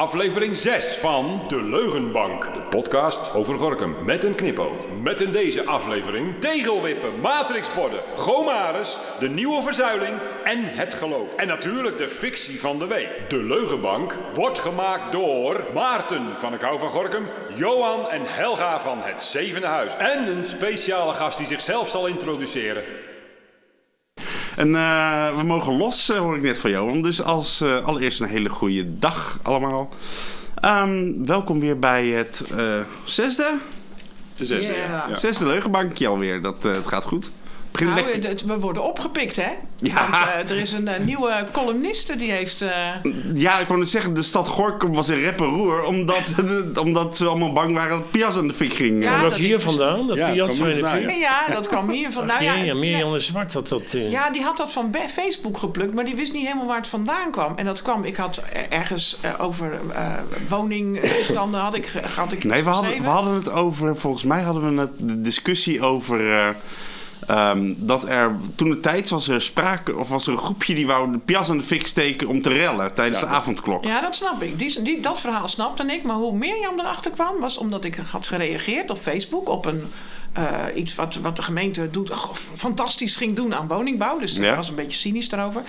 Aflevering 6 van De Leugenbank. De podcast over Gorkum met een knipoog. Met in deze aflevering tegelwippen, matrixborden, gomares, de nieuwe verzuiling en het geloof. En natuurlijk de fictie van de week. De Leugenbank wordt gemaakt door Maarten van Ik Hou van Gorkum, Johan en Helga van Het Zevende Huis. En een speciale gast die zichzelf zal introduceren. En eh, we mogen los, eh, hoor ik net van Johan. Dus als eh, allereerst een hele goede dag allemaal. Ehm, welkom weer bij het eh, zesde, De zesde. Ja. ja. zesde leugenbankje alweer. Dat, eh, het gaat goed. Nou, het- we worden opgepikt, hè? Ja. Want eh, er is een eh, nieuwe columniste die heeft... eh, Ja, ik wou net zeggen, de stad Gorkum was in rep en roer. Omdat, omdat ze allemaal bang waren dat Pias aan de fik ging. Ja, dat dat hier vandaan, dat Ja, in de vandaan, Vink. ja, dat kwam hier van... Nou, ja, ja, Mirjam nee, de Zwart had dat... eh, ja, die had dat van Facebook geplukt, maar die wist niet helemaal waar het vandaan kwam. En dat kwam, ik had er- ergens over eh woningtoestanden had ik, had ik Nee, we hadden, we hadden het over, volgens mij hadden we het, de discussie over eh, ehm, dat er toen de tijd was er sprake, of was er een groepje die wou de Pias aan de fik steken om te rellen tijdens Ja, de avondklok. Ja, dat snap ik. Die, die, dat verhaal snapte ik. Maar hoe Mirjam erachter kwam, was omdat ik had gereageerd op Facebook op een. eh, iets wat, wat de gemeente doet, ach, fantastisch ging doen aan woningbouw. Dus ik Ja. was een beetje cynisch daarover.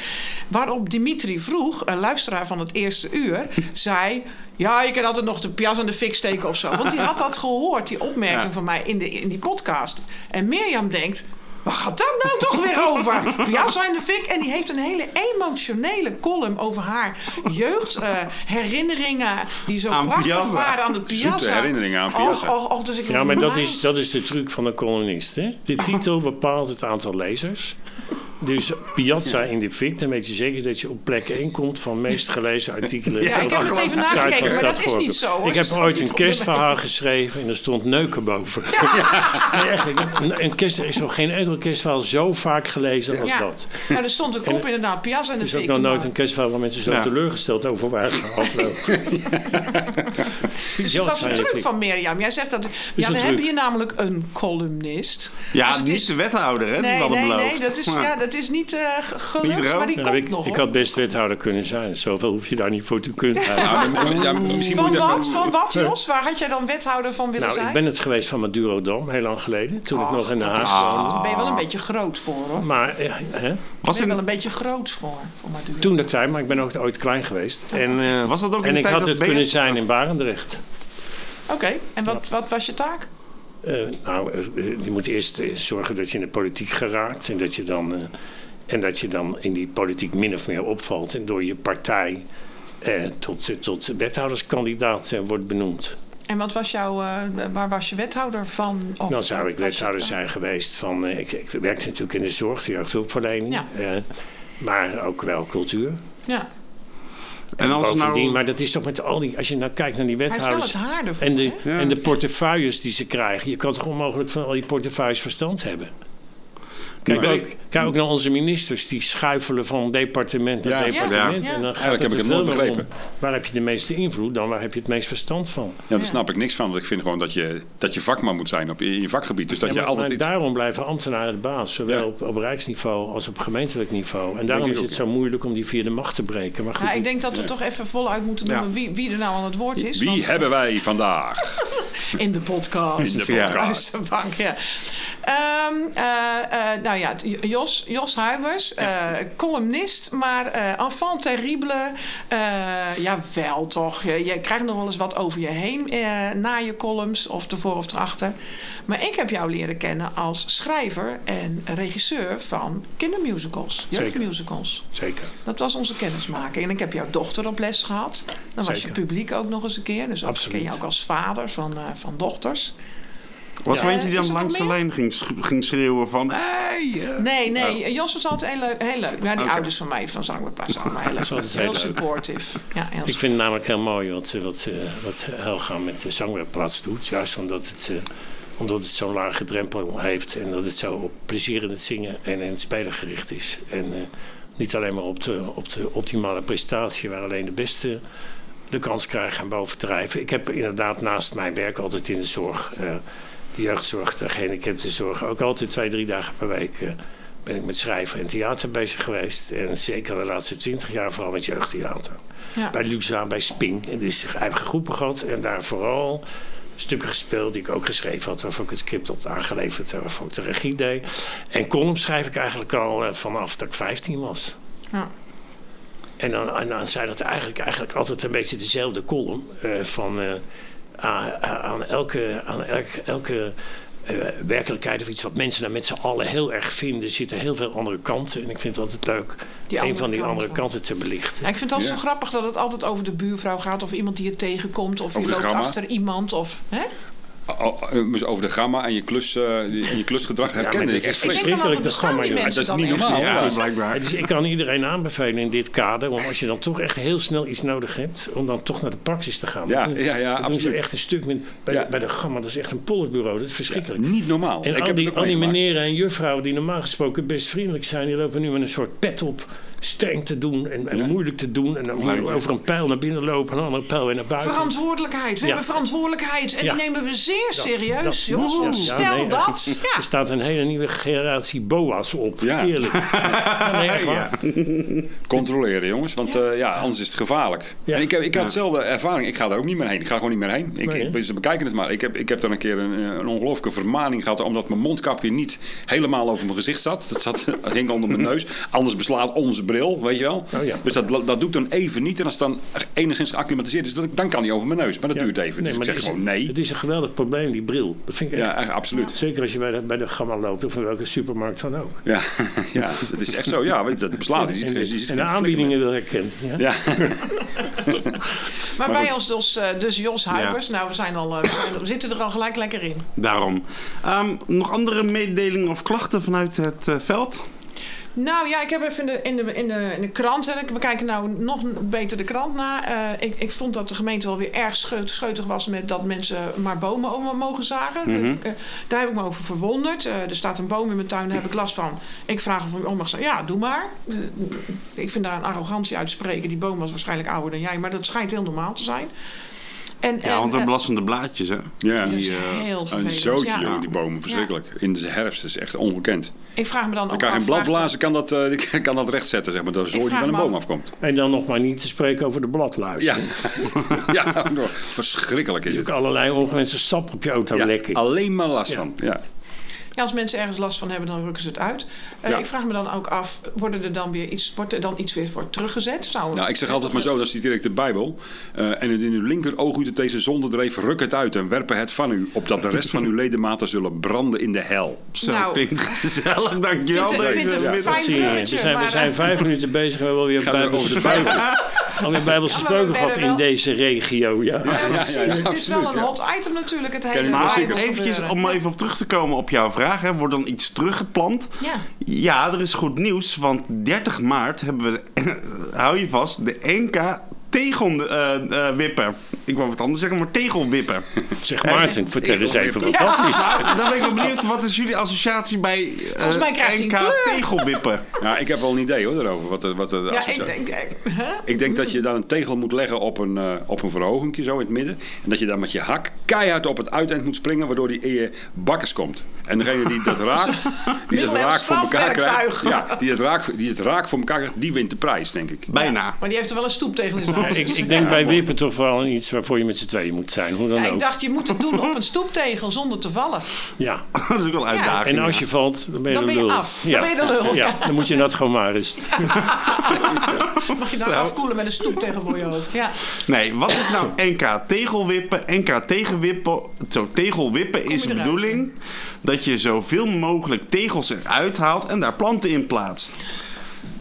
Waarop Dimitri vroeg, een luisteraar van het eerste uur, zei... Ja, je kan altijd nog de pias aan de fik steken of zo. Want die had dat gehoord, die opmerking Ja. van mij in, de, in die podcast. En Mirjam denkt... Waar gaat dat nou toch weer over? Piazza in de fik. En die heeft een hele emotionele column over haar jeugd. eh, herinneringen die zo Aan prachtig Piazza. waren aan de Piazza. Zoete herinneringen aan Piazza. Och, och, och, dus ik Ja, maar dat is, dat is de truc van een columnist. Hè? De titel bepaalt het aantal lezers. Dus Piazza in de Fik, dan weet je zeker dat je op plek 1 komt van meest gelezen artikelen. Ja, ik heb het even nagekeken, maar dat is niet zo. Hoor. Ik heb ooit een kerstverhaal geschreven en er stond neuken boven. Nee, echt, ik heb- een, een kerst, er is nog geen enkel kerstverhaal zo vaak gelezen als Ja, dat. nou, er stond een kop inderdaad, Piazza in de Er is ook fik. nog nooit een kerstverhaal waar mensen zo Ja. teleurgesteld over waren. Dus het was een truc van Mirjam. Jij zegt dat... Ja, we hebben hier namelijk een columnist. Ja, Dus niet is- de wethouder, hè? Nee, nee, nee, dat is, ja, dat is niet eh, ge- gelukt, Niet maar die Ja, komt ik, nog. ik had best wethouder kunnen zijn. Zoveel hoef je daar niet voor te kunnen. Ja, maar- ja, misschien Van moet even- wat? Van wat, Jos? Waar had jij dan wethouder van willen Nou, zijn? ik ben het geweest van Madurodam, heel lang geleden. Toen ik nog in de Haag woonde. Daar ben je wel een beetje groot voor, hoor. Maar eh, hè, Was, ben je wel een beetje groot voor, voor Maduro. toen dat tijd, maar ik ben ook ooit klein geweest. En, eh, was dat ook in en ik tijd had dat het kunnen zijn in Barendrecht. Oké, en wat, wat was je taak? Eh, nou, eh, je moet eerst eh, zorgen dat je in de politiek geraakt. En dat je dan, eh, en dat je dan in die politiek min of meer opvalt. En door je partij eh, tot, tot wethouderskandidaat eh, wordt benoemd. En wat was jouw, eh, waar was je wethouder van? Of Dan zou ik wethouder zijn geweest van... eh, Ik, ik werkte natuurlijk in de zorg, de jeugdhulpverlening. Ja. eh, maar ook wel cultuur. Ja, En als Bovendien, nou... maar dat is toch met al die... Als je nou kijkt naar die hij heeft wel wethouders... het haar ervoor. En de, en de portefeuilles die ze krijgen. Je kan toch onmogelijk van al die portefeuilles verstand hebben. Kijk ook, kijk ook naar onze ministers. Die schuifelen van departement naar Ja. departement. Ja. En dan gaat Eigenlijk heb het ik er het nooit meer om. begrepen. Waar heb je de meeste invloed dan? Waar heb je het meest verstand van? Ja, daar snap ik niks van. Want ik vind gewoon dat je, dat je vakman moet zijn op, in je vakgebied. Dus dat Ja, je maar, altijd maar iets... daarom blijven ambtenaren de baas. Zowel Ja. op, op rijksniveau als op gemeentelijk niveau. En daarom is ook, het zo moeilijk om die vierde macht te breken. Maar goed, Ja, ik denk dat we toch even voluit moeten Ja. noemen wie, wie er nou aan het woord is. Wie want- hebben wij vandaag? In de podcast. In de Ja. podcast. Luisterbank, ja. Ehm, eh, eh, nou ja, Jos, Jos Huibers, eh, columnist, maar eh enfant terrible. eh ja, wel toch. Je, je krijgt nog wel eens wat over je heen na je columns, of ervoor of erachter. Maar ik heb jou leren kennen als schrijver en regisseur van kindermusicals, Zeker. jeugdmusicals. zeker. Dat was onze kennismaking. En ik heb jouw dochter op les gehad. Dan was je Zeker. publiek ook nog eens een keer. Dus Absoluut. ken je ook als vader van, van dochters. Was er Ja. eentje die dan langs de lijn ging, ging schreeuwen van... Hey, eh. Nee, nee. Jos was altijd heel leuk. Heel leuk. Ja, die Oké. ouders van mij van Zangwerplaats zijn allemaal heel leuk. Heel heel supportive. Ja, heel Ik vind het namelijk heel mooi wat, eh, wat, eh, wat Helga met de zangwerkplaats doet. Juist omdat het, eh, omdat het zo'n lage drempel heeft. En dat het zo op plezier in het zingen en in het spelen gericht is. En eh, niet alleen maar op de, op de optimale prestatie waar alleen de beste de kans krijgen en bovendrijven. Ik heb inderdaad naast mijn werk altijd in de zorg... eh, de jeugdzorg, de gehandicaptenzorg... ook altijd twee, drie dagen per week... eh, ben ik met schrijven en theater bezig geweest. En zeker de laatste twintig jaar vooral met jeugdtheater. Ja. bij Luxa, bij Sping. En dus heeft groepen gehad en daar vooral stukken gespeeld die ik ook geschreven had, waarvoor ik het script had aangeleverd en waarvoor ik de regie deed. En columns schrijf ik eigenlijk al eh, vanaf dat ik 15 was. Ja. En dan, en dan zijn het eigenlijk, eigenlijk altijd een beetje dezelfde column. eh, van aan, aan elke, aan elke, elke eh, werkelijkheid of iets wat mensen dan met z'n allen heel erg vinden, zitten heel veel andere kanten. En ik vind het altijd leuk Die een van die kanten. andere kanten te belichten. Ja, ik vind het altijd Ja. zo grappig dat het altijd over de buurvrouw gaat. Of iemand die je tegenkomt. Of je de loopt gamma. achter iemand. Of, hè? Oh, eh, over de gamma en je, klus, eh, en je klusgedrag dit ik echt verschrikkelijk, dat gamma, mensen Dat is niet normaal. Ja, Ja. blijkbaar. Dus ik kan iedereen aanbevelen in dit kader, om als je dan toch echt heel snel iets nodig hebt, om dan toch naar de praxis te gaan. Ja, ja, ja, dat doen ze absoluut. echt een stuk met, bij, Ja. de, bij de Gamma, dat is echt een polletbureau, dat is verschrikkelijk. Niet normaal. En ik al heb die, al die en juffrouwen die normaal gesproken best vriendelijk zijn, die lopen nu met een soort pet op, streng te doen en, en Ja. moeilijk te doen. En dan over een pijl naar binnen lopen en een andere pijl weer naar buiten. Verantwoordelijkheid. We hebben verantwoordelijkheid. En die nemen we zeer serieus. dat- ja, Stel nee, dat. Er staat een hele nieuwe generatie boa's op. Ja. Eerlijk. Nee. Controleren, jongens. Want eh, ja, anders is het gevaarlijk. En ik, heb, ik had dezelfde ervaring. Ik ga daar ook niet meer heen. Ik ga gewoon niet meer heen. Ik, Nee, ik, ze bekijken het maar. Ik heb, ik heb dan een keer een, een ongelooflijke vermaning gehad... omdat mijn mondkapje niet helemaal over mijn gezicht zat. Dat, zat, dat ging onder mijn neus. Anders beslaat onze bril, weet je wel. Oh ja. Dus dat, dat doe ik dan even niet. En als het dan enigszins geacclimatiseerd is... dan- kan hij over mijn neus. Maar dat Ja. duurt even. Dus ik zeg gewoon nee. Het is een geweldig probleem, die bril. Dat vind ik echt. Ja, echt, absoluut. Zeker als je bij de, bij de Gamma loopt of in welke supermarkt dan ook. Ja, ja, het is echt zo. Ja, dat beslaat. Je ziet, en, je de, ziet en de aanbiedingen wil herkennen. Ja? Ja. Maar bij ons dus, eh, dus Jos Huibers. Nou, we, zijn al, eh, we, zijn- we zitten er al gelijk lekker in. Daarom. Ehm, nog andere mededelingen of klachten vanuit het eh, veld? Nou ja, ik heb even in de, in de, in de, in de krant... En we kijken nou nog beter de krant na. Eh, ik, ik vond dat de gemeente wel weer erg scheut- scheutig was... met dat mensen maar bomen over mogen zagen. Eh, daar heb ik me over verwonderd. Eh, er staat een boom in mijn tuin, daar heb ik last van. Ik vraag of ik om mag zeggen. Ja, doe maar. Ik vind daar een arrogantie uit te spreken. Die boom was waarschijnlijk ouder dan jij. Maar dat schijnt heel normaal te zijn. En, Ja, en, want we eh, belastende blaadjes, hè? Ja, Die, eh, heel een zootje, ja. die bomen. Verschrikkelijk. In de herfst is echt ongekend. Ik vraag me dan Dan ook kan af... geen bladblazen kan dat, die kan dat rechtzetten, zeg maar. Dat zooi die van een boom af- afkomt. En dan nog maar niet te spreken over de bladluis. Ja, ja verschrikkelijk is het. ook allerlei ongewenste sap op je auto Ja, lekken. alleen maar last Ja. van. Ja. Ja, als mensen ergens last van hebben, dan rukken ze het uit. Eh, Ja. Ik vraag me dan ook af, worden er dan weer iets, wordt er dan iets weer voor teruggezet? Zou, Nou, ik zeg altijd maar zo, dat is direct de Bijbel. Eh, en het in uw linker oog uit deze zonde dreef, ruk het uit en werpen het van u, opdat de rest van uw ledematen zullen branden in de hel. Zo Nou. klinkt gezellig, dankjewel. Deze We zijn, we maar, zijn vijf minuten bezig en we hebben alweer de gesproken. Alweer Bijbels Ja, maar gesproken we gehad in deze regio. Ja. Ja, precies. ja, het is absoluut, wel een ja. hot item natuurlijk, het hele. Bijbels eventjes om even op terug te komen op jouw vraag. Hè, wordt dan iets teruggeplant? Ja. Ja, er is goed nieuws. Want 30 maart hebben we, hou je vast, de NK tegelwipper. Ik wou wat anders zeggen, maar tegelwipper. Zeg Maarten, vertel eens even wat Ja. dat is. Nou, dan ben ik wel benieuwd, wat is jullie associatie bij eh, Volgens mij krijgt hij een NK kleur. tegelwippen? Nou, ik heb wel een idee hoor, daarover. Wat, de- wat de Ja, ik associatie- denk... hè? Ik denk dat je dan een tegel moet leggen op een, eh op een verhogingje zo in het midden. En dat je dan met je hak keihard op het uiteind moet springen, waardoor die in je bakkers komt. En degene die dat raakt, die dat Middel- en raak voor elkaar krijgt, strafwerktuig. ja, die het raak, die het raak voor elkaar krijgt, die wint de prijs, denk ik. Bijna. Maar die heeft er wel een stoeptegel in zijn hand. Ik, ik denk bij wippen toch wel iets waarvoor je met z'n tweeën moet zijn. Hoe dan Ja, ik ook. dacht, je moet het doen op een stoeptegel zonder te vallen. Ja. dat is ook wel een uitdaging. En als je valt, dan ben je Dan de ben je lul. af. Dan ben je de lul, Ja, ja. dan moet je dat gewoon maar eens. Mag je dan afkoelen met een stoeptegel voor je hoofd. Ja. Nee, wat is nou NK tegelwippen? NK tegenwippen, zo tegelwippen is je de bedoeling dat je zoveel mogelijk tegels eruit haalt en daar planten in plaatst.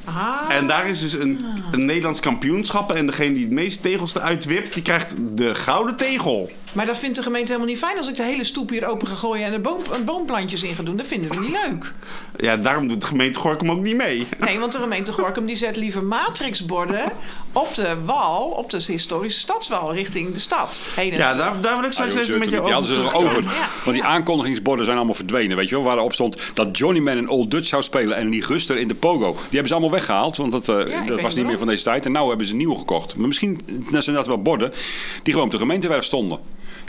Ah, En daar is dus een, een Nederlands kampioenschap. En degene die het meeste tegels eruit wipt, die krijgt de gouden tegel. Maar dat vindt de gemeente helemaal niet fijn als ik de hele stoep hier open ga gooien en er boom, boomplantjes in ga doen. Dat vinden we niet leuk. Ja, daarom doet de gemeente Gorkum ook niet mee. Nee, want de gemeente Gorkum die zet liever matrixborden op de wal, op de historische stadswal, richting de stad. Heen en Ja, daar, daar wil ik Ah, straks jongens, even met hadden over ze er terugkomen. over. Ja. Want die aankondigingsborden zijn allemaal verdwenen. Weet je wel, waarop stond dat Johnny Man en Old Dutch zou spelen en Liguster in de Pogo. Die hebben ze allemaal weggehaald, want dat, eh, dat was niet meer van deze tijd. En nu hebben ze nieuw gekocht. Maar misschien zijn dat wel borden die gewoon op de gemeentewerf stonden.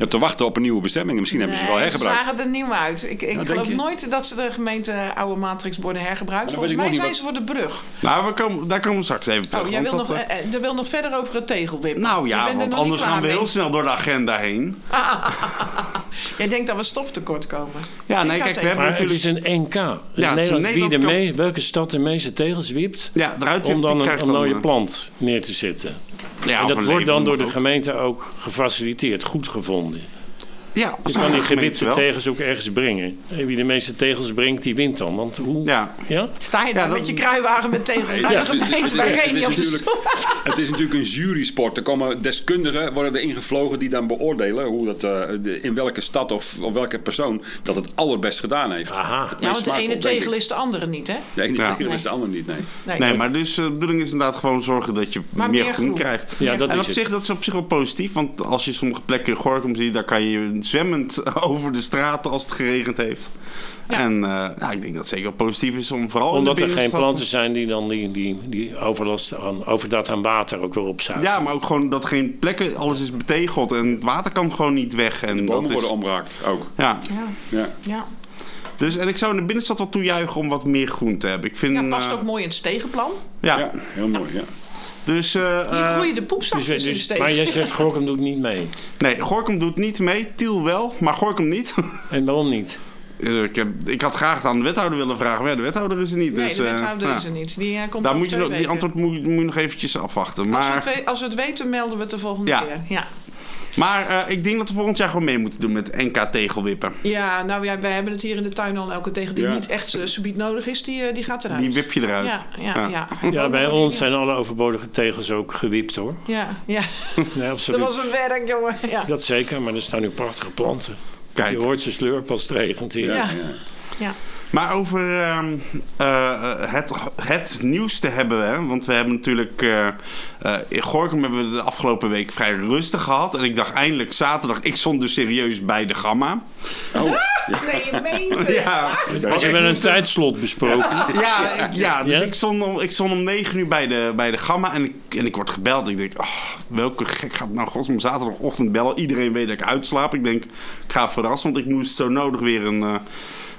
Ja, te wachten op een nieuwe bestemming. Misschien hebben ze ze wel hergebruikt. zagen er nieuw uit. Ik, ik denk geloof nooit dat ze de gemeente oude matrixborden hergebruikt. Volgens mij zijn ze voor de brug. Nou, we komen, daar komen we straks even terug. Oh, jij wil nog, dat, eh, eh, eh, er wil nog verder over het tegelwip. nou ja, want anders gaan we mee. heel snel door de agenda heen. Jij denkt dat we stoftekort komen. Ja, nee, kijk, we hebben Maar het natuurlijk... is een NK. Ja, het een Nederland, wie de mee, welke stad de meeste tegels wipt Ja, eruit om dan een, mooie plant neer te zetten. Ja, en dat wordt dan door de gemeente ook gefaciliteerd, goed gevonden. Ja, Je kan die wel. tegels ook ergens brengen. En wie de meeste tegels brengt, die wint dan. Want hoe... Ja. Ja? Sta je daar dat- met je kruiwagen met tegels Ja, het bij op de natuurlijk- stoel? Het is natuurlijk een jurysport. Er komen deskundigen worden erin gevlogen die dan beoordelen hoe dat, eh, de- in welke stad of, of welke persoon dat het allerbest gedaan heeft. Aha. Ja, want de ene tegel is de andere niet, hè? De ene Ja. tegel is de ander niet, nee. Nee. Nee, maar dus eh, de bedoeling is inderdaad gewoon zorgen dat je Maar meer meer groen groen. krijgt. Ja, dat en is op het. zich, dat is op zich wel positief. Want als je sommige plekken in Gorkum ziet, dan kan je zwemmend over de straten als het geregend heeft. Ja. En eh, ja, ik denk dat het zeker positief is om vooral in Omdat de er geen planten zijn die dan die, die, die overlast aan, overdat aan water ook weer opzuigen. Ja, maar ook gewoon dat geen plekken, alles is betegeld en het water kan gewoon niet weg. En De bomen dat is, worden omraakt ook. ja. Ja, Ja. ja. Dus, en ik zou in de binnenstad wel toejuichen om wat meer groen te hebben. Ik vind, ja, past eh, ook mooi in het stegenplan. ja. ja, heel mooi. Ja. Dus, eh, Hier eh, groeien de Dus, poepzakjes dus, stegen. maar jij zegt Gorkum doet niet mee. nee, Gorkum doet niet mee. Tiel wel, maar Gorkum niet. En waarom niet? Eh, ik, heb, ik had graag aan de wethouder willen vragen, maar ja, de wethouder is er niet. Nee, dus, de eh, wethouder is er niet. Die komt Daar moet je nog, die antwoord moet, moet je nog eventjes afwachten. Als we, Maar, het, we- als we het weten, melden we het de volgende Ja. keer. Ja. Maar eh, ik denk dat we volgend jaar gewoon mee moeten doen met NK tegelwippen. ja, nou ja, wij hebben het hier in de tuin al. Elke tegen die Ja. niet echt uh, subiet nodig is, die, eh, die gaat eruit. Die wip je eruit. Ja, ja, Ja. ja. Ja, bij Ja. ons zijn alle overbodige tegels ook gewipt hoor. Ja, ja. Nee, dat absoluut. was een werk, jongen. Ja. Dat zeker, maar er staan nu prachtige planten. Kijk. Je hoort ze slurpen als het regent hier. Ja, Ja. Ja. ja. Maar over ehm, eh, het, het nieuwste hebben we, hè, want we hebben natuurlijk eh, eh, in Gorkum hebben we de afgelopen week vrij rustig gehad. En ik dacht eindelijk zaterdag, ik stond dus serieus bij de Gamma. Oh, ja. Nee, je meent het. Ja, We hebben een tijdslot besproken. Ja, ik, ja dus Ja? Ik, stond om, ik stond om 9 uur bij de, bij de Gamma en ik, en ik word gebeld. Ik denk, oh, welke gek gaat nou godsom zaterdagochtend bellen? Iedereen weet dat ik uitslaap. Ik denk, ik ga verrassen, want ik moest zo nodig weer een, eh,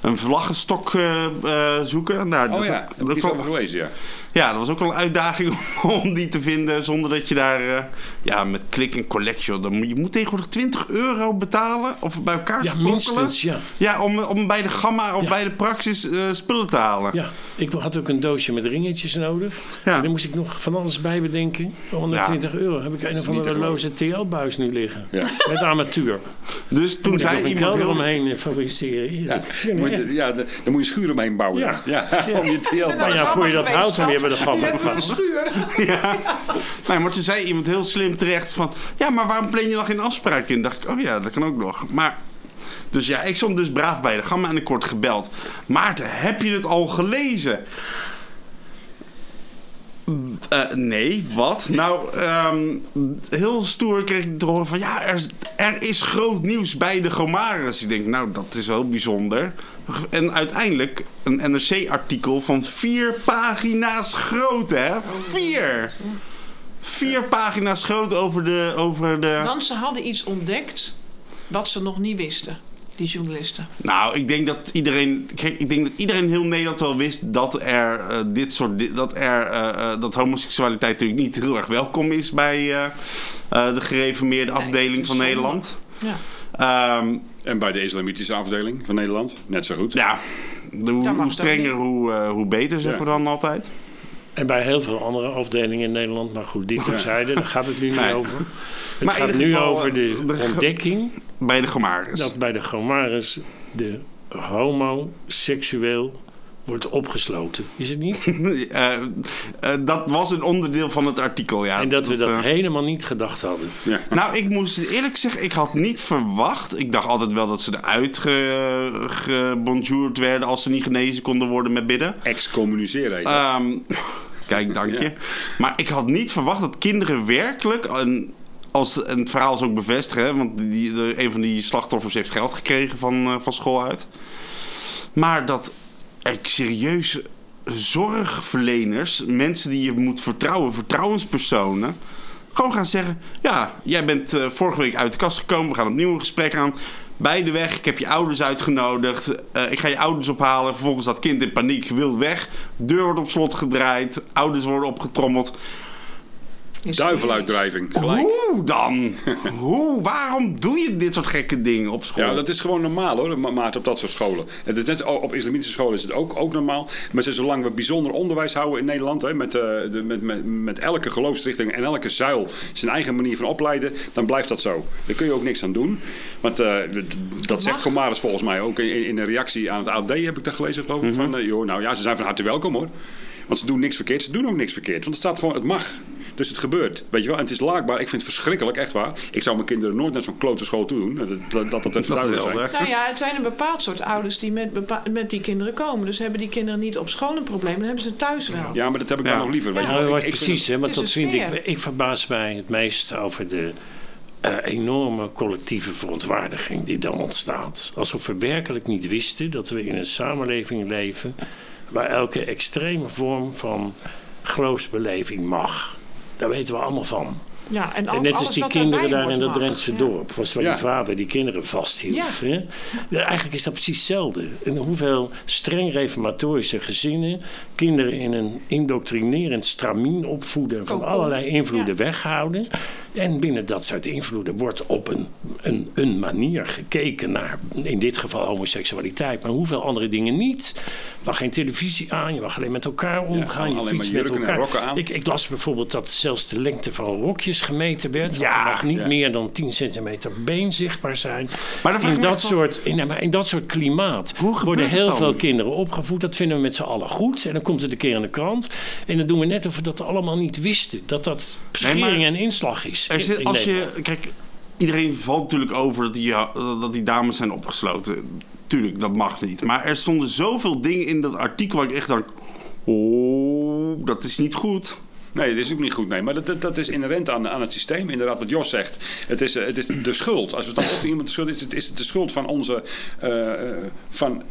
een vlaggenstok eh, eh, zoeken. Nou, Oh dat- ja, daar heb dat ik over gelezen, ja. Ja, dat was ook wel een uitdaging om die te vinden zonder dat je daar eh, ja, met click en collect, joh, dan je moet tegenwoordig 20 euro betalen of bij elkaar Ja, minstens, ja. Ja, om, om bij de Gamma of Ja. bij de Praxis eh, spullen te halen. Ja, ik had ook een doosje met ringetjes nodig. Ja. En daar moest ik nog van alles bij bedenken. 120 euro heb ik een of andere loze TL-buis nu liggen. Ja. Met armatuur. Dus toen zei iemand heel... omheen eh, fabriceren. Ja, Ja, moet je, ja, de- daar moet je schuur omheen bouwen. Ja. Ja. Ja. Om je TL Nou, Maar ja, voor je dat houdt, dan weer de een gaan. schuur. Ja. Nee, maar toen zei iemand heel slim terecht van... Ja, maar waarom plan je nog geen afspraak in? dacht ik, oh ja, dat kan ook nog. Maar... Dus ja, ik stond dus braaf bij de gamma en ik word gebeld. Maarten, heb je het al gelezen? Eh, nee, wat? Nou, ehm, heel stoer kreeg ik te horen van... Ja, er, is- er is groot nieuws bij de Gomaris. Ik denk, nou, dat is wel bijzonder. En uiteindelijk een NRC-artikel van vier pagina's groot, hè? Vier! Vier pagina's groot over de... Over de... Want ze hadden iets ontdekt wat ze nog niet wisten, die journalisten. Nou, ik denk dat iedereen. Ik denk dat iedereen in heel Nederland wel wist dat er eh, dit soort. Dat er. eh, eh, dat homoseksualiteit natuurlijk niet heel erg welkom is bij de gereformeerde afdeling van zonde. Nederland. Ja. Ehm, En bij de islamitische afdeling van Nederland, net zo goed. ja, de- hoe, strenger, hoe, eh, hoe beter, zeggen Ja. we dan altijd. En bij heel veel andere afdelingen in Nederland. Maar goed, die terzijde, daar gaat het nu niet Nee. over. Het Maar gaat nu geval, over de eh, de- ontdekking Bij de Gomaris. dat bij de Gomaris de homoseksueel wordt opgesloten. Is het niet? Eh, eh, dat was een onderdeel van het artikel, ja. En dat we dat eh, helemaal niet gedacht hadden. Ja. Nou, ik moest eerlijk zeggen, ik had niet verwacht. Ik dacht altijd wel dat ze eruit ge- gebonjourd werden als ze niet genezen konden worden met bidden. Excommuniceren. Ehm, kijk, dank je. Ja. Maar ik had niet verwacht dat kinderen werkelijk. En, als, en het verhaal is ook bevestigen, hè, want die, de, een van die slachtoffers heeft geld gekregen van, eh, van school uit. Maar dat er serieus zorgverleners, mensen die je moet vertrouwen, vertrouwenspersonen, Gewoon gaan zeggen: Ja, jij bent eh, vorige week uit de kast gekomen. We gaan opnieuw een gesprek aan. Bij de weg, ik heb je ouders uitgenodigd. Eh, ik ga je ouders ophalen. Vervolgens dat kind in paniek wil weg. Deur wordt op slot gedraaid. Ouders worden opgetrommeld. Duiveluitdrijving, gelijk. Hoe dan? Hoe? Waarom doe je dit soort gekke dingen op school? Ja, dat is gewoon normaal hoor, Ma- Maarten, op dat soort scholen. Het is net, op islamitische scholen is het ook, ook normaal. Maar zolang we bijzonder onderwijs houden in Nederland, hè, met, eh, de, met, met, met elke geloofsrichting en elke zuil zijn eigen manier van opleiden, dan blijft dat zo. Daar kun je ook niks aan doen. Want eh, dat zegt Gomaris volgens mij ook in, in een reactie aan het AD, heb ik dat gelezen geloof ik. van, eh, joh, nou ja, ze zijn van harte welkom hoor. Want ze doen niks verkeerd, ze doen ook niks verkeerd. Want het staat gewoon, het mag. Dus het gebeurt, weet je wel. En het is laakbaar. Ik vind het verschrikkelijk, echt waar. Ik zou mijn kinderen nooit naar zo'n klote school toe doen. Dat dat, dat, dat even duidelijk zijn. Nou ja, het zijn een bepaald soort ouders die met, met die kinderen komen. Dus hebben die kinderen niet op school een probleem, dan hebben ze thuis wel. Ja, maar dat heb ik Ja. dan nog liever. Weet je wel. Ik- precies, hè, want dat vind ik. Ik verbaas mij het meest over de eh, enorme collectieve verontwaardiging die dan ontstaat. Alsof we werkelijk niet wisten dat we in een samenleving leven waar elke extreme vorm van geloofsbeleving mag. Daar weten we allemaal van. Ja, en, al- En net alles als die kinderen daar in dat. Drentse Ja. dorp. Was waar Ja. die vader die kinderen vasthield. Ja. Hè? Ja, Eigenlijk is dat precies hetzelfde. En hoeveel streng reformatorische gezinnen kinderen in een indoctrinerend stramien opvoeden. En van allerlei invloeden Ja. weghouden. En binnen dat soort invloeden wordt op een, een, een manier gekeken naar, in dit geval homoseksualiteit, maar hoeveel andere dingen niet. Je mag geen televisie aan, je mag alleen met elkaar omgaan, je maar met elkaar. rokken aan. Ik, ik las bijvoorbeeld dat zelfs de lengte van rokjes gemeten werd. Ja, Ja, mag niet ja. meer dan 10 centimeter been zichtbaar zijn. Maar in, dat soort, in, in dat soort klimaat worden heel veel kinderen opgevoed. Dat vinden we met z'n allen goed. En dan komt het een keer in de krant. En dan doen we net of we dat allemaal niet wisten. Dat dat schering en inslag is. Er zit, als je, kijk, iedereen valt natuurlijk over dat die, dat die dames zijn opgesloten. Tuurlijk, dat mag niet. Maar er stonden zoveel dingen in dat artikel waar ik echt dacht... Oh, dat is niet goed. Nee, dat is ook niet goed. Nee. Maar dat, dat, is inherent aan, aan het systeem. Inderdaad, wat Jos zegt. Het is, eh, het is de schuld. Als we het dan op iemand de schuld is, het, is het de schuld van onze, eh, eh, van,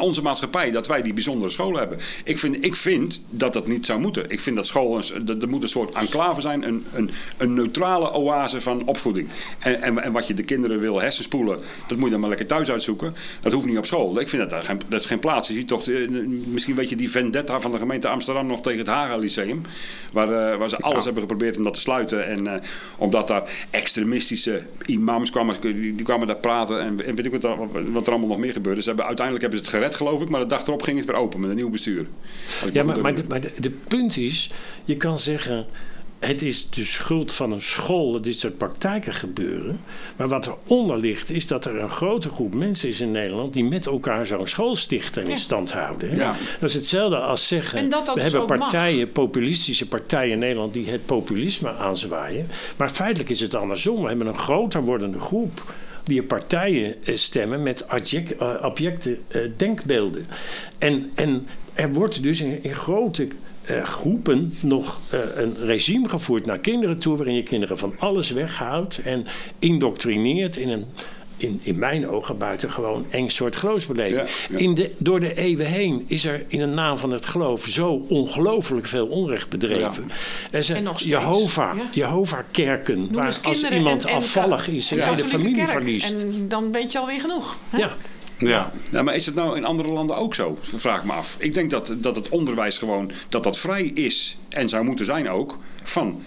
onze maatschappij dat wij die bijzondere scholen hebben. Ik vind, ik vind dat dat niet zou moeten. Ik vind dat school een, dat, dat moet een soort enclave zijn, een, een, een neutrale oase van opvoeding. En, en, wat je de kinderen wil hersenspoelen, dat moet je dan maar lekker thuis uitzoeken. Dat hoeft niet op school. Ik vind dat daar geen, dat is geen plaats. Je ziet toch, misschien weet je die vendetta van de gemeente Amsterdam nog tegen het Haga Lyceum. Waar, eh, waar ze alles hebben geprobeerd om dat te sluiten. En eh, omdat daar extremistische imams kwamen, die, die kwamen daar praten. En, en weet ik wat, er- wat er allemaal nog meer gebeurde. Ze hebben, uiteindelijk hebben ze het gered, geloof ik. Maar de dag erop ging het weer open met een nieuw bestuur. Ja, maar, maar, de, herinner. maar de, de punt is, je kan zeggen, het is de schuld van een school dat dit soort praktijken gebeuren. Maar wat eronder ligt, is dat er een grote groep mensen is in Nederland die met elkaar zo'n school stichten en in stand houden. Ja. Dat is hetzelfde als zeggen, En dat dat we dus hebben mag. partijen, populistische partijen in Nederland die het populisme aanzwaaien. Maar feitelijk is het andersom. We hebben een groter wordende groep die partijen stemmen met eh, abjecte eh, denkbeelden. En, en er wordt dus in, in grote eh, groepen nog eh, een regime gevoerd naar kinderen toe... waarin je kinderen van alles weghoudt en indoctrineert in een... In, in mijn ogen buitengewoon eng soort geloofsbeleving. Ja, ja. In de, door de eeuwen heen is er in de naam van het geloof zo ongelooflijk veel onrecht bedreven. Er zijn En nog steeds, Jehovah, ja. Jehovah-kerken, Noem waar als kinderen iemand en- en afvallig is en de hele familie kerk. verliest. En dan weet je alweer genoeg. hè? Ja. Ja. Maar is het nou in andere landen ook zo? Vraag me af. Ik denk dat, dat het onderwijs gewoon dat dat vrij is en zou moeten zijn ook van,